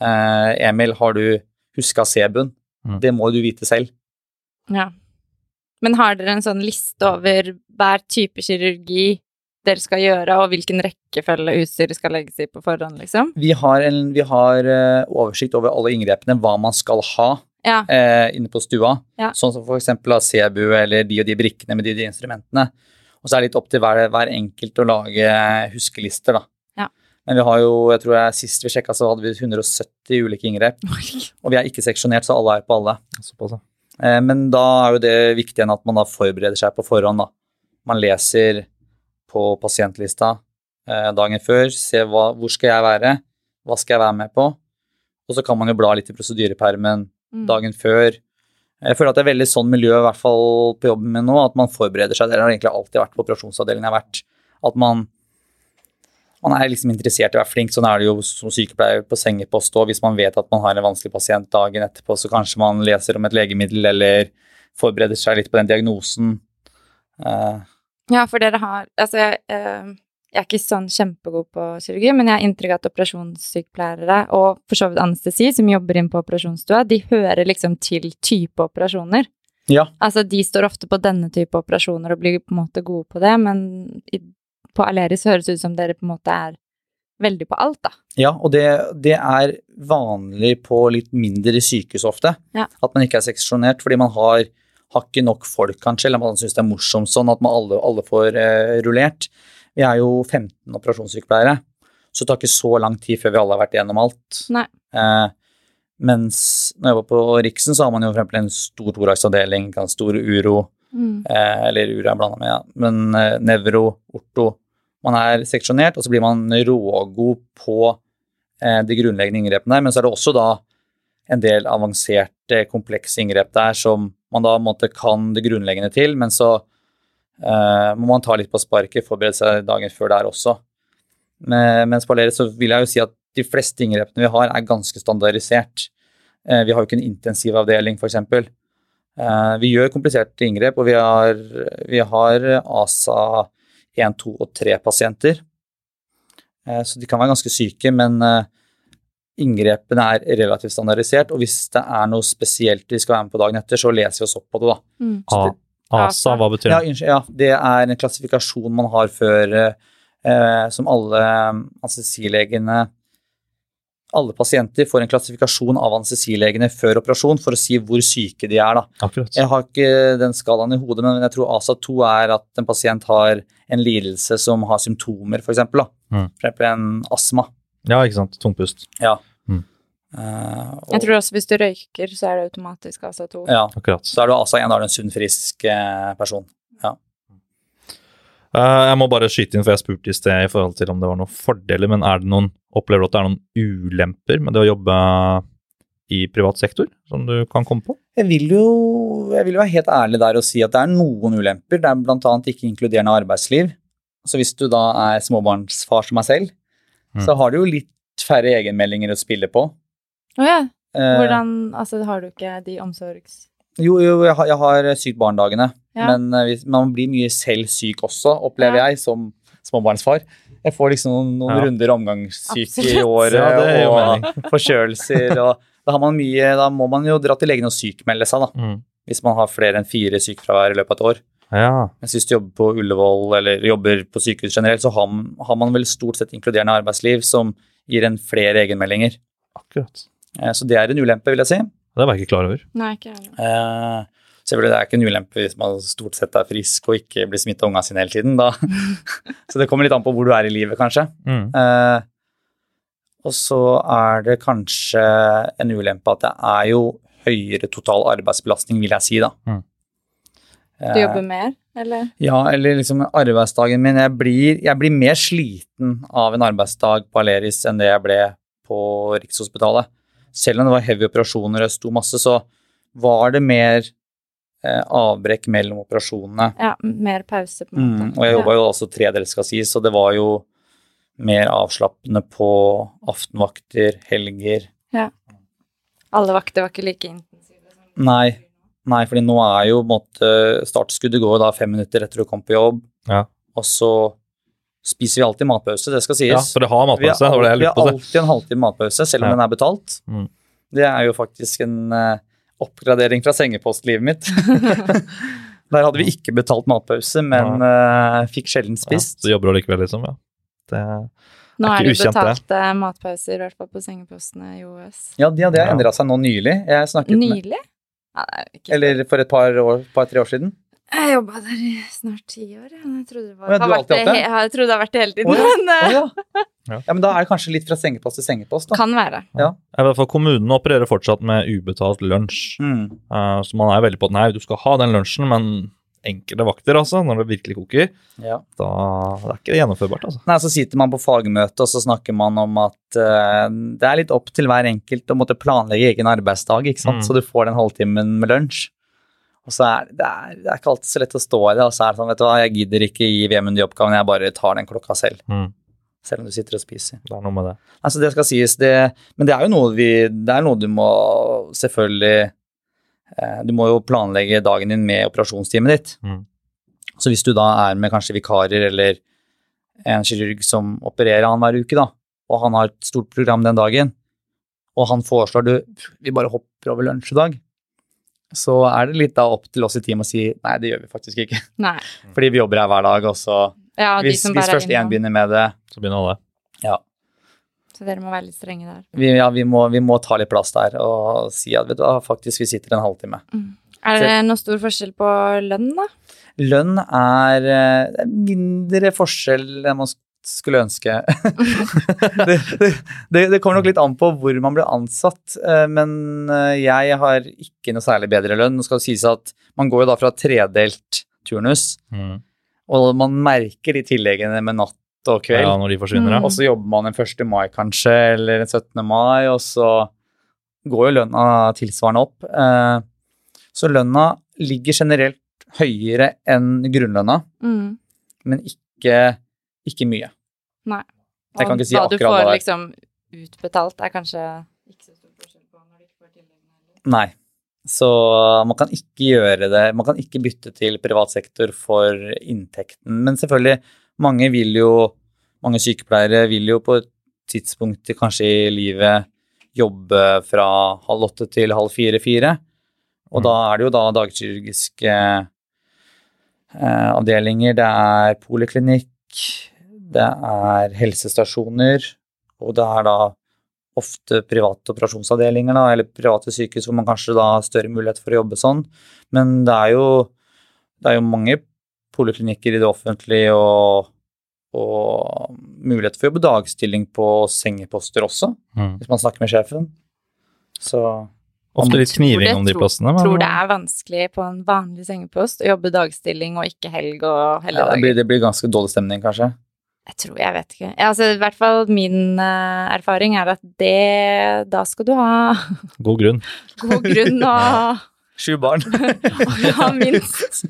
Speaker 4: Eh, Emil, har du huska sebuen?
Speaker 3: Mm.
Speaker 4: Det må du vite selv.
Speaker 2: Ja. Men har dere en sånn liste over hver type kirurgi dere skal gjøre, og hvilken rekkefølge utstyret skal legges i på forhånd, liksom?
Speaker 4: Vi har, en, vi har eh, oversikt over alle inngrepene, hva man skal ha
Speaker 2: Ja.
Speaker 4: eh, inne på stua.
Speaker 2: Ja.
Speaker 4: Sånn som for eksempel av CBU eller de og de brikkene med de og de instrumentene. Og så er det litt opp til hver, hver enkelt å lage huskelister, da.
Speaker 2: Ja.
Speaker 4: Men vi har jo, jeg tror jeg, sist vi sjekka, så hadde vi 170 ulike inngrep. Og vi er ikke seksjonert, så alle er på alle. Eh, Men da er jo det viktig enn at man da forbereder seg på forhånd. da. Man leser på pasientlista eh, dagen før, ser hva, hvor skal jeg være, hva skal jeg være med på. Og så kan man jo bla litt i prosedyrepermen
Speaker 2: Mm.
Speaker 4: dagen før. Jeg føler at det er veldig sånn miljø, i hvert fall på jobben min nå, at man forbereder seg. Det har egentlig alltid vært på operasjonsavdelingen jeg har vært. At man, man er liksom interessert i å være flink. Sånn er det jo som sykepleier på sengepost òg. Hvis man vet at man har en vanskelig pasient dagen etterpå, så kanskje man leser om et legemiddel eller forbereder seg litt på den diagnosen. Uh.
Speaker 2: Ja, for dere har Altså, eh, jeg er ikke sånn kjempegod på kirurgi, men jeg har inntrykk av at operasjonssykepleiere, og for så vidt anestesi, som jobber inn på operasjonsstua, de hører liksom til type operasjoner.
Speaker 4: ja.
Speaker 2: Altså, de står ofte på denne type operasjoner og blir på en måte gode på det, men i, på Aleris høres det ut som dere på en måte er veldig på alt, da.
Speaker 4: Ja, og det, det er vanlig på litt mindre sykehus ofte.
Speaker 2: Ja.
Speaker 4: At man ikke er seksjonert fordi man har, har ikke nok folk, kanskje, eller man syns det er morsomt sånn at man alle, alle får eh, rullert. Vi er jo 15 operasjonssykepleiere, så det tar ikke så lang tid før vi alle har vært igjennom alt.
Speaker 2: Nei.
Speaker 4: Eh, mens når jeg var på Riksen, så har man jo for eksempel en stor thoraxavdeling, stor uro, eh, eller uro er blanda med, ja. men eh, nevro, orto. Man er seksjonert, og så blir man rågod på eh, de grunnleggende inngrepene. Men så er det også da en del avanserte, komplekse inngrep der som man da måte kan det grunnleggende til, men så må man ta litt på sparket, forberede seg dagen før der også. Men, mens på Aleris så vil jeg jo si at de fleste inngrepene vi har, er ganske standardisert. Eh, vi har jo ikke en intensivavdeling, f.eks. Eh, vi gjør kompliserte inngrep, og vi har, vi har ASA 1, 2 og 3 pasienter. Eh, så de kan være ganske syke, men eh, inngrepene er relativt standardisert, og hvis det er noe spesielt vi skal være med på dagen etter, så leser vi oss opp på det, da.
Speaker 2: Mm.
Speaker 3: ASA, hva betyr
Speaker 4: Ja,
Speaker 3: det?
Speaker 4: unnskyld, ja, det er en klassifikasjon man har før eh, som alle anestesilegene Alle pasienter får en klassifikasjon av anestesilegene før operasjon for å si hvor syke de er. da. Jeg har ikke den skalaen i hodet, men jeg tror ASA 2 er at en pasient har en lidelse som har symptomer, f.eks. For eksempel.
Speaker 3: Mm.
Speaker 4: For eksempel en astma.
Speaker 3: Ja, ikke sant. Tungpust.
Speaker 4: Eh, og,
Speaker 2: Jeg tror også hvis du røyker, så er det automatisk ASA2.
Speaker 4: ja,
Speaker 3: Akkurat.
Speaker 4: Så er du ASA 1, da er du en sunn, frisk eh, person.
Speaker 3: Uh, jeg må bare skyte inn, for jeg spurte i sted i forhold til om det var noen fordeler, men er det noen, opplever du at det er noen ulemper med det å jobbe i privat sektor, som du kan komme på?
Speaker 4: Jeg vil jo jeg vil jo være helt ærlig der og si at det er noen ulemper. Det er bl.a. ikke inkluderende arbeidsliv. Så hvis du da er småbarnsfar som meg selv,
Speaker 3: Mm.
Speaker 4: så har du jo litt færre egenmeldinger å spille på.
Speaker 2: Å ja.
Speaker 4: Eh,
Speaker 2: Hvordan Altså, har du ikke de omsorgs...
Speaker 4: Jo, jo, jeg har, jeg har sykt barn-dagene,
Speaker 2: Ja.
Speaker 4: men eh, hvis- man blir mye selv syk også, opplever
Speaker 2: Ja.
Speaker 4: jeg, som småbarnsfar. Jeg får liksom noen, noen
Speaker 3: Ja.
Speaker 4: runder omgangssyke i året,
Speaker 3: Ja, det
Speaker 4: og forkjølelser, og da, har man mye, da må man jo dra til legen og sykmelde seg, da.
Speaker 3: Mm.
Speaker 4: Hvis man har flere enn fire sykefravær i løpet av et år.
Speaker 3: Ja.
Speaker 4: Mens hvis du jobber på Ullevål eller jobber på sykehus generelt, så har, man- har man vel stort sett inkluderende arbeidsliv som gir en flere egenmeldinger.
Speaker 3: Akkurat.
Speaker 4: Eh, Så det er en ulempe, vil jeg si.
Speaker 3: Det var jeg ikke klar over.
Speaker 2: Nei, ikke heller.
Speaker 4: Eh, Selvfølgelig det er ikke en ulempe hvis man stort sett er frisk og ikke blir smittet av ungene sine hele tiden. Da. så det kommer litt an på hvor du er i livet, kanskje.
Speaker 3: Mm.
Speaker 4: Eh, og så er det kanskje en ulempe at det er jo høyere total arbeidsbelastning, vil jeg si, da.
Speaker 3: Mm.
Speaker 2: Du jobber mer, eller?
Speaker 4: Ja, eller liksom arbeidsdagen min Jeg blir, jeg blir mer sliten av en arbeidsdag på Aleris enn det jeg ble på Rikshospitalet. Selv om det var heavy operasjoner og jeg sto masse, så var det mer eh, avbrekk mellom operasjonene.
Speaker 2: Ja, mer pause, på en måte.
Speaker 4: Mm, og jeg jobba jo også tredelt, skal sies, så det var jo mer avslappende på aftenvakter, helger.
Speaker 2: Ja. Alle vakter var ikke like intensive. som-
Speaker 4: Nei, nei, fordi nå er jo på en måte Startskuddet går jo da fem minutter etter du kom på jobb,
Speaker 3: Ja.
Speaker 4: og så spiser vi alltid matpause, det skal sies.
Speaker 3: ja, for det har
Speaker 4: Vi har,
Speaker 3: matpause. Det var det
Speaker 4: vi har alltid en halvtime matpause, selv om
Speaker 3: Ja.
Speaker 4: den er betalt.
Speaker 3: Mm.
Speaker 4: Det er jo faktisk en uh, oppgradering fra sengepostlivet mitt. Der hadde vi ikke betalt matpause, men uh, fikk sjelden
Speaker 3: Ja,
Speaker 4: spist.
Speaker 3: så jobber du likevel, liksom. Ja. Det,
Speaker 2: Nå
Speaker 3: Er
Speaker 2: er det
Speaker 3: ukjent, det.
Speaker 2: betalte matpauser, i hvert fall på sengepostene i OUS.
Speaker 4: Ja, de, det har
Speaker 3: Ja.
Speaker 4: endra seg nå nylig. Jeg snakket med
Speaker 2: Nylig? Ja, jo ikke
Speaker 4: Eller for et par år, par-tre år siden.
Speaker 2: Jeg jobba der i snart ti år. Jeg trodde det, var,
Speaker 4: Å
Speaker 2: har vært det, he- jeg trodde det har vært det hele tiden.
Speaker 4: Oh, ja.
Speaker 2: Men eh,
Speaker 4: ja.
Speaker 3: Ja.
Speaker 4: ja, men da er det kanskje litt fra sengepost til sengepost, da.
Speaker 2: kan være.
Speaker 3: I hvert fall Kommunene opererer fortsatt med ubetalt lunsj.
Speaker 4: Mm.
Speaker 3: Uh, så man er veldig på at nei, du skal ha den lunsjen, men enkelte vakter, altså, når det virkelig koker,
Speaker 4: Ja.
Speaker 3: da det er ikke det gjennomførbart. altså.
Speaker 4: Nei, Så sitter man på fagmøte, og så snakker man om at uh, det er litt opp til hver enkelt å måtte planlegge egen arbeidsdag, ikke sant?
Speaker 3: Mm.
Speaker 4: så du får den halvtimen med lunsj. Og så er det, er, det er ikke alltid så lett å stå i det. Og så er det sånn, vet du hva, jeg gidder ikke gi Vemund de oppgavene, jeg bare tar den klokka selv.
Speaker 3: Mm.
Speaker 4: Selv om du sitter og spiser.
Speaker 3: Det er noe med det.
Speaker 4: Altså, det skal sies, det Men det er jo noe vi Det er noe du må selvfølgelig eh, Du må jo planlegge dagen din med operasjonstimen ditt.
Speaker 3: Mm.
Speaker 4: Så hvis du da er med kanskje vikarer eller en kirurg som opererer annenhver uke, da, og han har et stort program den dagen, og han foreslår du vi bare hopper over lunsj i dag, så er det litt da opp til oss i teamet å si nei, det gjør vi faktisk ikke.
Speaker 2: Nei.
Speaker 4: Fordi vi jobber her hver dag, og så
Speaker 2: Ja,
Speaker 4: hvis, hvis først én begynner med det
Speaker 3: Så begynner alle.
Speaker 4: Ja.
Speaker 2: Så dere må være litt strenge der.
Speaker 4: Vi, ja, vi, må, vi må ta litt plass der og si at vet du faktisk vi sitter en halvtime.
Speaker 2: Er det noe stor forskjell på lønn, da?
Speaker 4: Lønn er eh, det er mindre forskjell enn man skulle ønske. det, det, det, kommer nok litt an på hvor man blir ansatt, eh, men eh, jeg har ikke noe særlig bedre lønn. Nå skal det sies at man går jo da fra tredelt turnus,
Speaker 3: Mm.
Speaker 4: og man merker de tilleggene med natt og kveld.
Speaker 3: Ja, når de forsvinner.
Speaker 2: Mm.
Speaker 4: Og så jobber man en 1. mai kanskje, eller en 17. mai, og så går jo lønna tilsvarende opp. Eh, Så lønna ligger generelt høyere enn grunnlønna,
Speaker 2: Mm.
Speaker 4: men ikke, ikke mye.
Speaker 2: Nei.
Speaker 4: Jeg kan ikke si
Speaker 2: hva du får
Speaker 4: hva
Speaker 2: liksom utbetalt, er kanskje ikke så stor forskjell på når du ikke får tilleggene.
Speaker 4: Nei. Så man kan ikke gjøre det Man kan ikke bytte til privat sektor for inntekten. Men selvfølgelig, mange vil jo Mange sykepleiere vil jo på et tidspunkt kanskje i livet jobbe fra halv åtte til halv fire-fire. Og
Speaker 3: Mm.
Speaker 4: da er det jo da dagkirurgiske eh, avdelinger, det er poliklinikk, det er helsestasjoner, og det er da ofte private operasjonsavdelinger, da, eller private sykehus hvor man kanskje da har større mulighet for å jobbe sånn. Men det er jo, det er jo mange poliklinikker i det offentlige og, og mulighet for å jobbe dagstilling på sengeposter også,
Speaker 3: Mm.
Speaker 4: hvis man snakker med sjefen. Så
Speaker 3: Ofte litt kniving om de plassene. men-
Speaker 2: tror det er vanskelig på en vanlig sengepost å jobbe dagstilling og ikke helg og
Speaker 4: ja, det, blir, det blir ganske dårlig stemning, kanskje.
Speaker 2: Jeg tror, jeg vet ikke. Ja, altså, I hvert fall min uh, erfaring er at det Da skal du ha
Speaker 3: God grunn.
Speaker 2: god grunn og,
Speaker 4: Sju barn.
Speaker 2: ja, minst.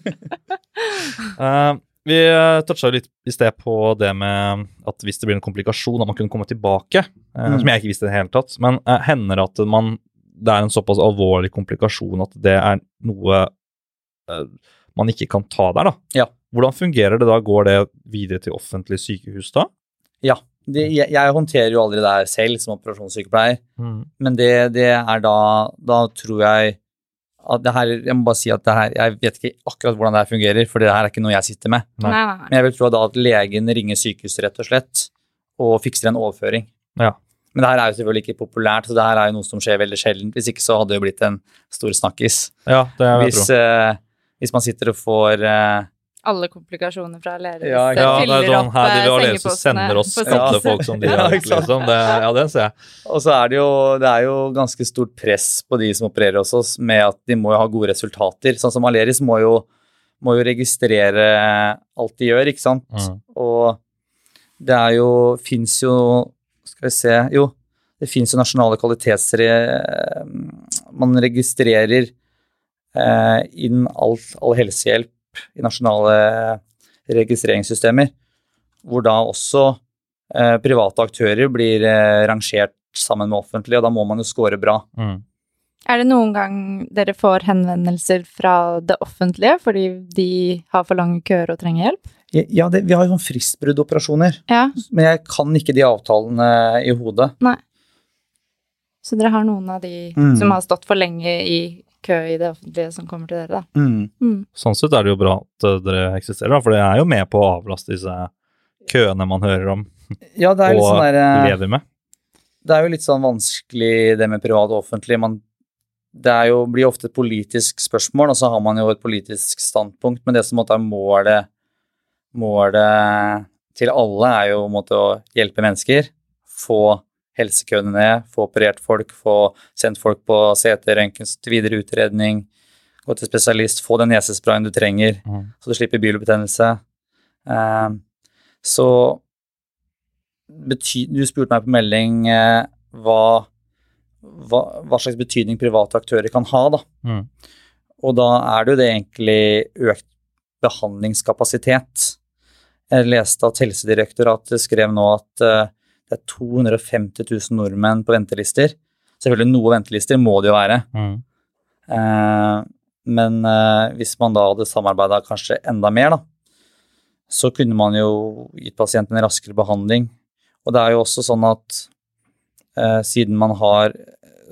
Speaker 3: uh, vi uh, toucha litt i sted på det med at hvis det blir en komplikasjon, at man kunne komme tilbake. eh,
Speaker 4: Mm.
Speaker 3: Som jeg ikke visste i det hele tatt. Men uh, hender at man, det er en såpass alvorlig komplikasjon at det er noe eh, man ikke kan ta der, da?
Speaker 4: Ja.
Speaker 3: Hvordan fungerer det da? Går det videre til offentlig sykehus da?
Speaker 4: Det, jeg, jeg håndterer jo aldri det her selv som operasjonssykepleier, men det, det er da Da tror jeg at det her Jeg må bare si at det her Jeg vet ikke akkurat hvordan det her fungerer, for det her er ikke noe jeg sitter med.
Speaker 3: Nei.
Speaker 2: Nei, nei, nei.
Speaker 4: Men jeg vil tro da at legen ringer sykehuset, rett og slett, og fikser en overføring.
Speaker 3: Ja.
Speaker 4: Men det her er jo selvfølgelig ikke populært, så det her er jo noe som skjer veldig sjelden. Hvis ikke så hadde det jo blitt en stor snakkis.
Speaker 3: Ja, det vil jeg
Speaker 4: Hvis,
Speaker 3: tro.
Speaker 4: eh, hvis man sitter og får eh,
Speaker 2: Alle komplikasjoner fra Aleris
Speaker 4: Ja,
Speaker 2: eh,
Speaker 3: Ja, det er sånn her de
Speaker 2: eh,
Speaker 3: vil Aleris
Speaker 2: sengepostene
Speaker 3: sender oss alle folk som de har, liksom. Det, ja, det ser jeg.
Speaker 4: Og så er det jo, det er jo ganske stort press på de som opererer hos oss, med at de må jo ha gode resultater. Sånn som Aleris må jo, må jo registrere alt de gjør, ikke sant.
Speaker 3: Mm.
Speaker 4: Og det er jo Fins jo Skal vi se Jo, det fins jo nasjonale kvalitetsre... Man registrerer eh, inn all, all helsehjelp i nasjonale registreringssystemer, hvor da også eh, private aktører blir eh, rangert sammen med offentlige, og da må man jo score bra.
Speaker 3: Mm.
Speaker 2: Er det noen gang dere får henvendelser fra det offentlige fordi de har for lange køer og trenger hjelp?
Speaker 4: Ja, det, vi har jo sånn fristbruddoperasjoner,
Speaker 2: Ja,
Speaker 4: men jeg kan ikke de avtalene i hodet. Nei.
Speaker 2: så dere har noen av de
Speaker 4: Mm.
Speaker 2: som har stått for lenge i kø i det offentlige, som kommer til dere, da.
Speaker 4: Mm.
Speaker 2: Mm.
Speaker 3: Sånn sett er det jo bra at uh, dere eksisterer, da, for det er jo med på å avlaste disse køene man hører om
Speaker 4: Ja, det er litt
Speaker 3: og
Speaker 4: sånn der, eh,
Speaker 3: lever med.
Speaker 4: det er jo litt sånn vanskelig det med privat og offentlig. Man, det er jo, blir ofte et politisk spørsmål, og så har man jo et politisk standpunkt, men det som måtte er målet, målet til alle, er jo måtte, å hjelpe mennesker. Få helsekøene ned, få operert folk, få sendt folk på CT, røntgen til videre utredning, gå til spesialist, få den nesesprayen du trenger,
Speaker 3: Mm.
Speaker 4: så du slipper bilbetennelse. Um, så bety Du spurte meg på melding uh, hva, hva, hva slags betydning private aktører kan ha, da.
Speaker 3: Mm.
Speaker 4: Og da er det jo det egentlig økt behandlingskapasitet. Jeg leste at Helsedirektoratet skrev nå at eh, det er 250 000 nordmenn på ventelister. Selvfølgelig noe ventelister må det jo være.
Speaker 3: Mm.
Speaker 4: Eh, men eh, hvis man da hadde samarbeida kanskje enda mer, da, så kunne man jo gitt pasienten en raskere behandling. Og det er jo også sånn at eh, siden man har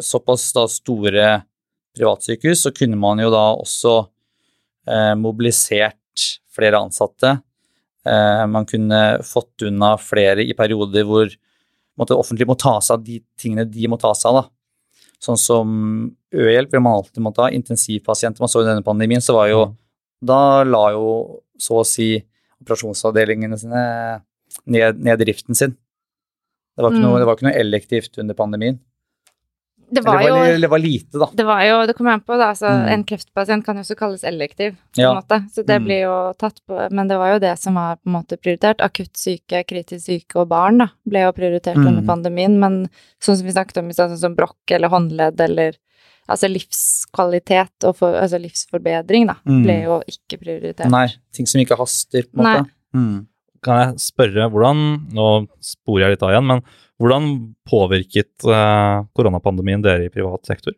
Speaker 4: såpass da store privatsykehus, så kunne man jo da også eh, mobilisert flere ansatte. Eh, man kunne fått unna flere i perioder hvor måtte, offentlig må ta seg av de tingene de må ta seg av. da. Sånn som ø-hjelp vil man alltid måtte ha. Intensivpasienter. Man så i denne pandemien, så var jo Da la jo så å si operasjonsavdelingene sine ned, ned driften sin. Det var, ikke
Speaker 2: Mm.
Speaker 4: noe, det var ikke noe elektivt under pandemien.
Speaker 2: Det var
Speaker 4: det var, det var lite, da.
Speaker 2: Det var jo, det kommer an på, da. Altså,
Speaker 4: Mm.
Speaker 2: En kreftpasient kan jo også kalles elektiv, på
Speaker 4: Ja.
Speaker 2: en måte. Så det
Speaker 4: Mm.
Speaker 2: blir jo tatt på Men det var jo det som var på en måte prioritert. Akutt syke, kritisk syke og barn, da, ble jo prioritert
Speaker 4: Mm.
Speaker 2: under pandemien. Men sånn som vi snakket om i stad, sånn som brokk eller håndledd eller Altså livskvalitet og for, altså livsforbedring, da,
Speaker 4: Mm.
Speaker 2: ble jo ikke prioritert.
Speaker 4: Nei, ting som ikke haster, på en måte. Mm.
Speaker 3: Kan jeg spørre hvordan Nå sporer jeg litt av igjen, men hvordan påvirket eh, koronapandemien dere i privat sektor?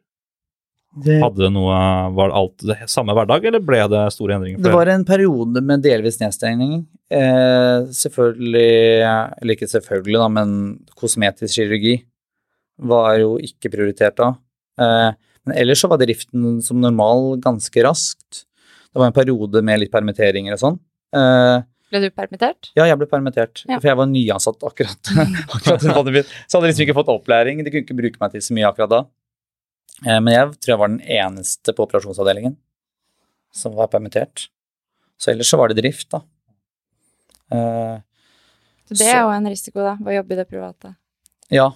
Speaker 4: Det,
Speaker 3: Hadde det noe, Var det alt det samme hverdag, eller ble det store endringer?
Speaker 4: det var en periode med delvis nedstengning. Eh, selvfølgelig, eller ikke selvfølgelig, da, men kosmetisk kirurgi var jo ikke prioritert da. Eh, men ellers så var driften som normal ganske raskt. Det var en periode med litt permitteringer og sånn. Eh,
Speaker 2: Ble du permittert?
Speaker 4: ja, jeg ble permittert,
Speaker 2: Ja.
Speaker 4: for jeg var nyansatt akkurat. akkurat. Så hadde jeg liksom ikke fått opplæring. De kunne ikke bruke meg til så mye akkurat da. Eh, Men jeg tror jeg var den eneste på operasjonsavdelingen som var permittert. Så ellers så var det drift, da. Eh,
Speaker 2: Så det er jo en risiko, da, å jobbe i det private.
Speaker 4: Ja,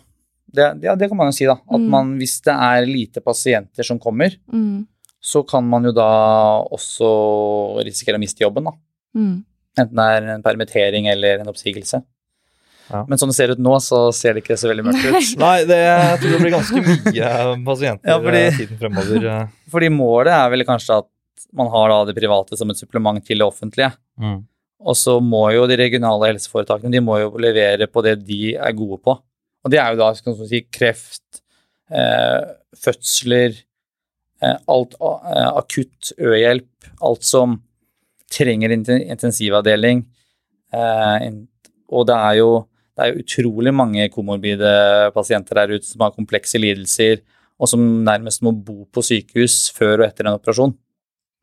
Speaker 4: det, ja, det kan man jo si, da. At
Speaker 2: Mm.
Speaker 4: man, hvis det er lite pasienter som kommer,
Speaker 2: Mm.
Speaker 4: så kan man jo da også risikere å miste jobben, da.
Speaker 2: Mm.
Speaker 4: Enten det er en permittering eller en oppsigelse.
Speaker 3: Ja.
Speaker 4: Men sånn det ser ut nå, så ser det ikke så veldig mørkt ut.
Speaker 3: Nei, det, jeg tror det blir ganske mye pasienter
Speaker 4: Ja, fordi-
Speaker 3: eh, tiden fremover. eh.
Speaker 4: Fordi målet er vel kanskje at man har det private som et supplement til det offentlige.
Speaker 3: Mm.
Speaker 4: Og så må jo de regionale helseforetakene de må jo levere på det de er gode på. Og det er jo da skal man si, kreft, eh, fødsler, eh, alt eh, akutt ø-hjelp, alt som trenger intensivavdeling. Eh, og det er, jo, det er jo utrolig mange komorbide pasienter der ute som har komplekse lidelser, og som nærmest må bo på sykehus før og etter en operasjon.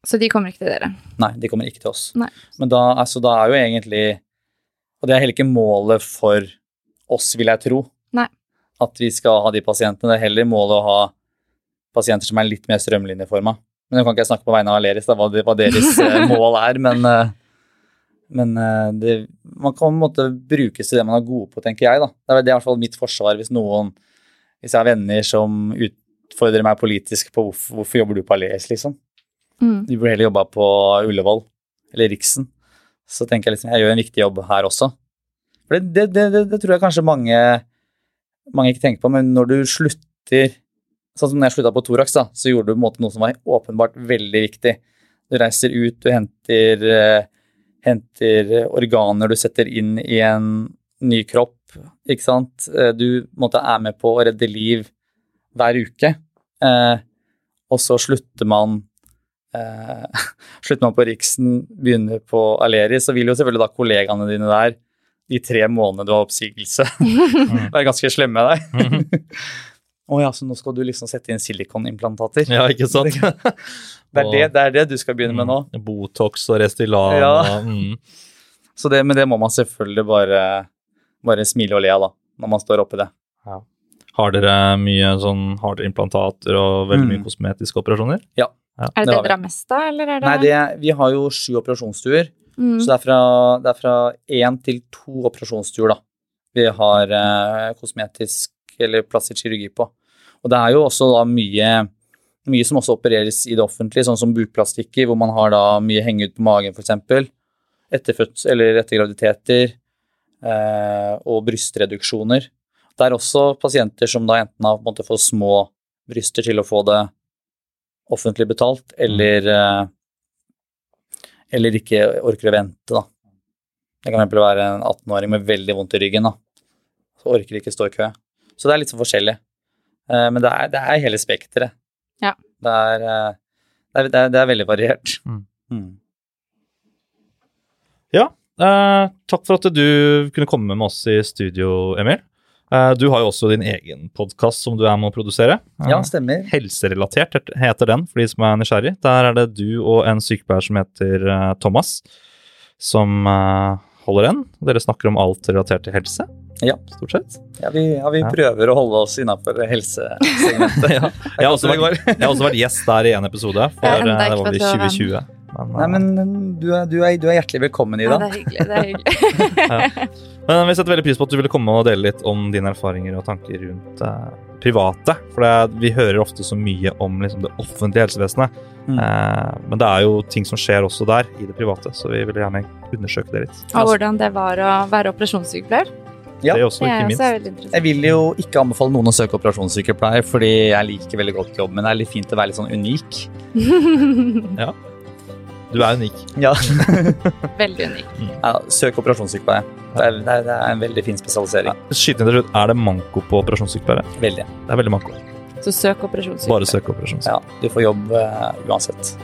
Speaker 2: Så de kommer ikke til dere?
Speaker 4: Nei, de kommer ikke til oss.
Speaker 2: Nei.
Speaker 4: Men da, altså, da er jo egentlig Og det er heller ikke målet for oss, vil jeg tro.
Speaker 2: Nei.
Speaker 4: At vi skal ha de pasientene. Det er heller målet å ha pasienter som er litt mer strømlinjeforma. Men nå kan ikke jeg snakke på vegne av Aleris, da, hva, hva deres eh, mål er, men, eh, men eh, det, man kan på en måte brukes til det man er gode på, tenker jeg. da. Det er, det er i hvert fall mitt forsvar hvis noen Hvis jeg har venner som utfordrer meg politisk på hvorfor, hvorfor jobber du på Aleris, liksom.
Speaker 2: Mm.
Speaker 4: Du burde heller jobba på Ullevål eller Riksen. Så tenker jeg liksom, jeg gjør en viktig jobb her også. For det, det, det tror jeg kanskje mange, mange ikke tenker på, men når du slutter Sånn som når jeg slutta på Thorax, da, så gjorde du på en måte noe som var åpenbart veldig viktig. Du reiser ut, du henter, eh, henter organer du setter inn i en ny kropp, ikke sant. Eh, Du måtte måte, er med på å redde liv hver uke. Eh, og så slutter man eh, slutter man på Riksen, begynner på Aleri, så vil jo selvfølgelig da kollegaene dine der de tre månedene du har oppsigelse, være ganske slemme med deg.
Speaker 3: Mhm.
Speaker 4: oh, ja, så nå skal du liksom sette inn silikonimplantater.
Speaker 3: Ja, ikke sant?
Speaker 4: Det er det, det er det du skal begynne med nå.
Speaker 3: Mm. Botox og Restylane
Speaker 4: Ja.
Speaker 3: og mm.
Speaker 4: Så det, men det må man selvfølgelig bare, bare smile og le av, da, når man står oppi det.
Speaker 3: Har dere mye sånn Har dere implantater og veldig mye
Speaker 4: Mm.
Speaker 3: kosmetiske operasjoner?
Speaker 4: Ja.
Speaker 2: Er det
Speaker 4: Det
Speaker 2: dere har mest av, eller er det
Speaker 4: Nei, det, vi har jo sju operasjonsstuer,
Speaker 2: Mm.
Speaker 4: så det er fra, det er fra én til to operasjonsstuer, da. Vi har eh, kosmetisk eller plastisk kirurgi på. Og det er jo også da mye, mye som også opereres i det offentlige, sånn som bukplastikker, hvor man har da mye henge ut på magen, f.eks. Etter fødsel eller etter graviditeter. Eh, og brystreduksjoner. Det er også pasienter som da enten har på en måte for små bryster til å få det offentlig betalt, eller, eh, eller ikke orker å vente, da. Det kan f.eks. være en 18-åring med veldig vondt i ryggen, da. Så orker ikke stå i kø. Så det er litt så forskjellig. Eh, Men det er, det er hele spekteret.
Speaker 2: Ja.
Speaker 4: Det eh, det det er, det er veldig variert.
Speaker 3: Mm.
Speaker 4: Mm.
Speaker 3: Ja, eh, takk for at du kunne komme med oss i studio, Emil. Eh, du har jo også din egen podkast som du er med å produsere. Eh,
Speaker 4: Ja, stemmer.
Speaker 3: Helserelatert heter den, for de som er nysgjerrig. Der er det du og en sykepleier som heter Thomas, som holder den. Dere snakker om alt relatert til helse,
Speaker 4: Ja.
Speaker 3: stort sett.
Speaker 4: Ja, vi, ja, vi
Speaker 3: Ja.
Speaker 4: prøver å holde oss innafor helsesegmentet.
Speaker 3: ja. jeg, har også vært, jeg har også vært gjest der i en episode, for
Speaker 2: Ja,
Speaker 3: eh, det var vel i
Speaker 2: fått høre den.
Speaker 3: 2020. Men,
Speaker 4: Nei, men du er, du er, du er hjertelig velkommen, Ida.
Speaker 2: Ja, det er hyggelig. Det er hyggelig.
Speaker 3: Men vi setter veldig pris på at du ville komme og dele litt om dine erfaringer og tanker rundt eh, private. For det, vi hører ofte så mye om liksom, det offentlige helsevesenet.
Speaker 4: Mm.
Speaker 3: Eh, men det er jo ting som skjer også der, i det private, så vi ville gjerne undersøke det litt.
Speaker 2: Og hvordan det var å være operasjonssykepleier.
Speaker 4: Ja,
Speaker 3: det også, ikke minst.
Speaker 2: veldig
Speaker 4: Jeg vil jo ikke anbefale noen å søke operasjonssykepleier, fordi jeg liker veldig godt jobben min. Det er litt fint å være litt sånn unik. ja.
Speaker 3: Du er unik.
Speaker 4: Ja.
Speaker 2: veldig unik.
Speaker 4: ja søk operasjonssykepleier. Det er, det, er, det er en veldig fin spesialisering.
Speaker 3: Skyt inn til slutt, er det manko på operasjonssykepleiere?
Speaker 4: Veldig.
Speaker 3: Det er veldig manko.
Speaker 2: Så søk operasjonssykepleier.
Speaker 3: Bare søk operasjonssykepleier.
Speaker 4: Ja, du får jobb uh, uansett.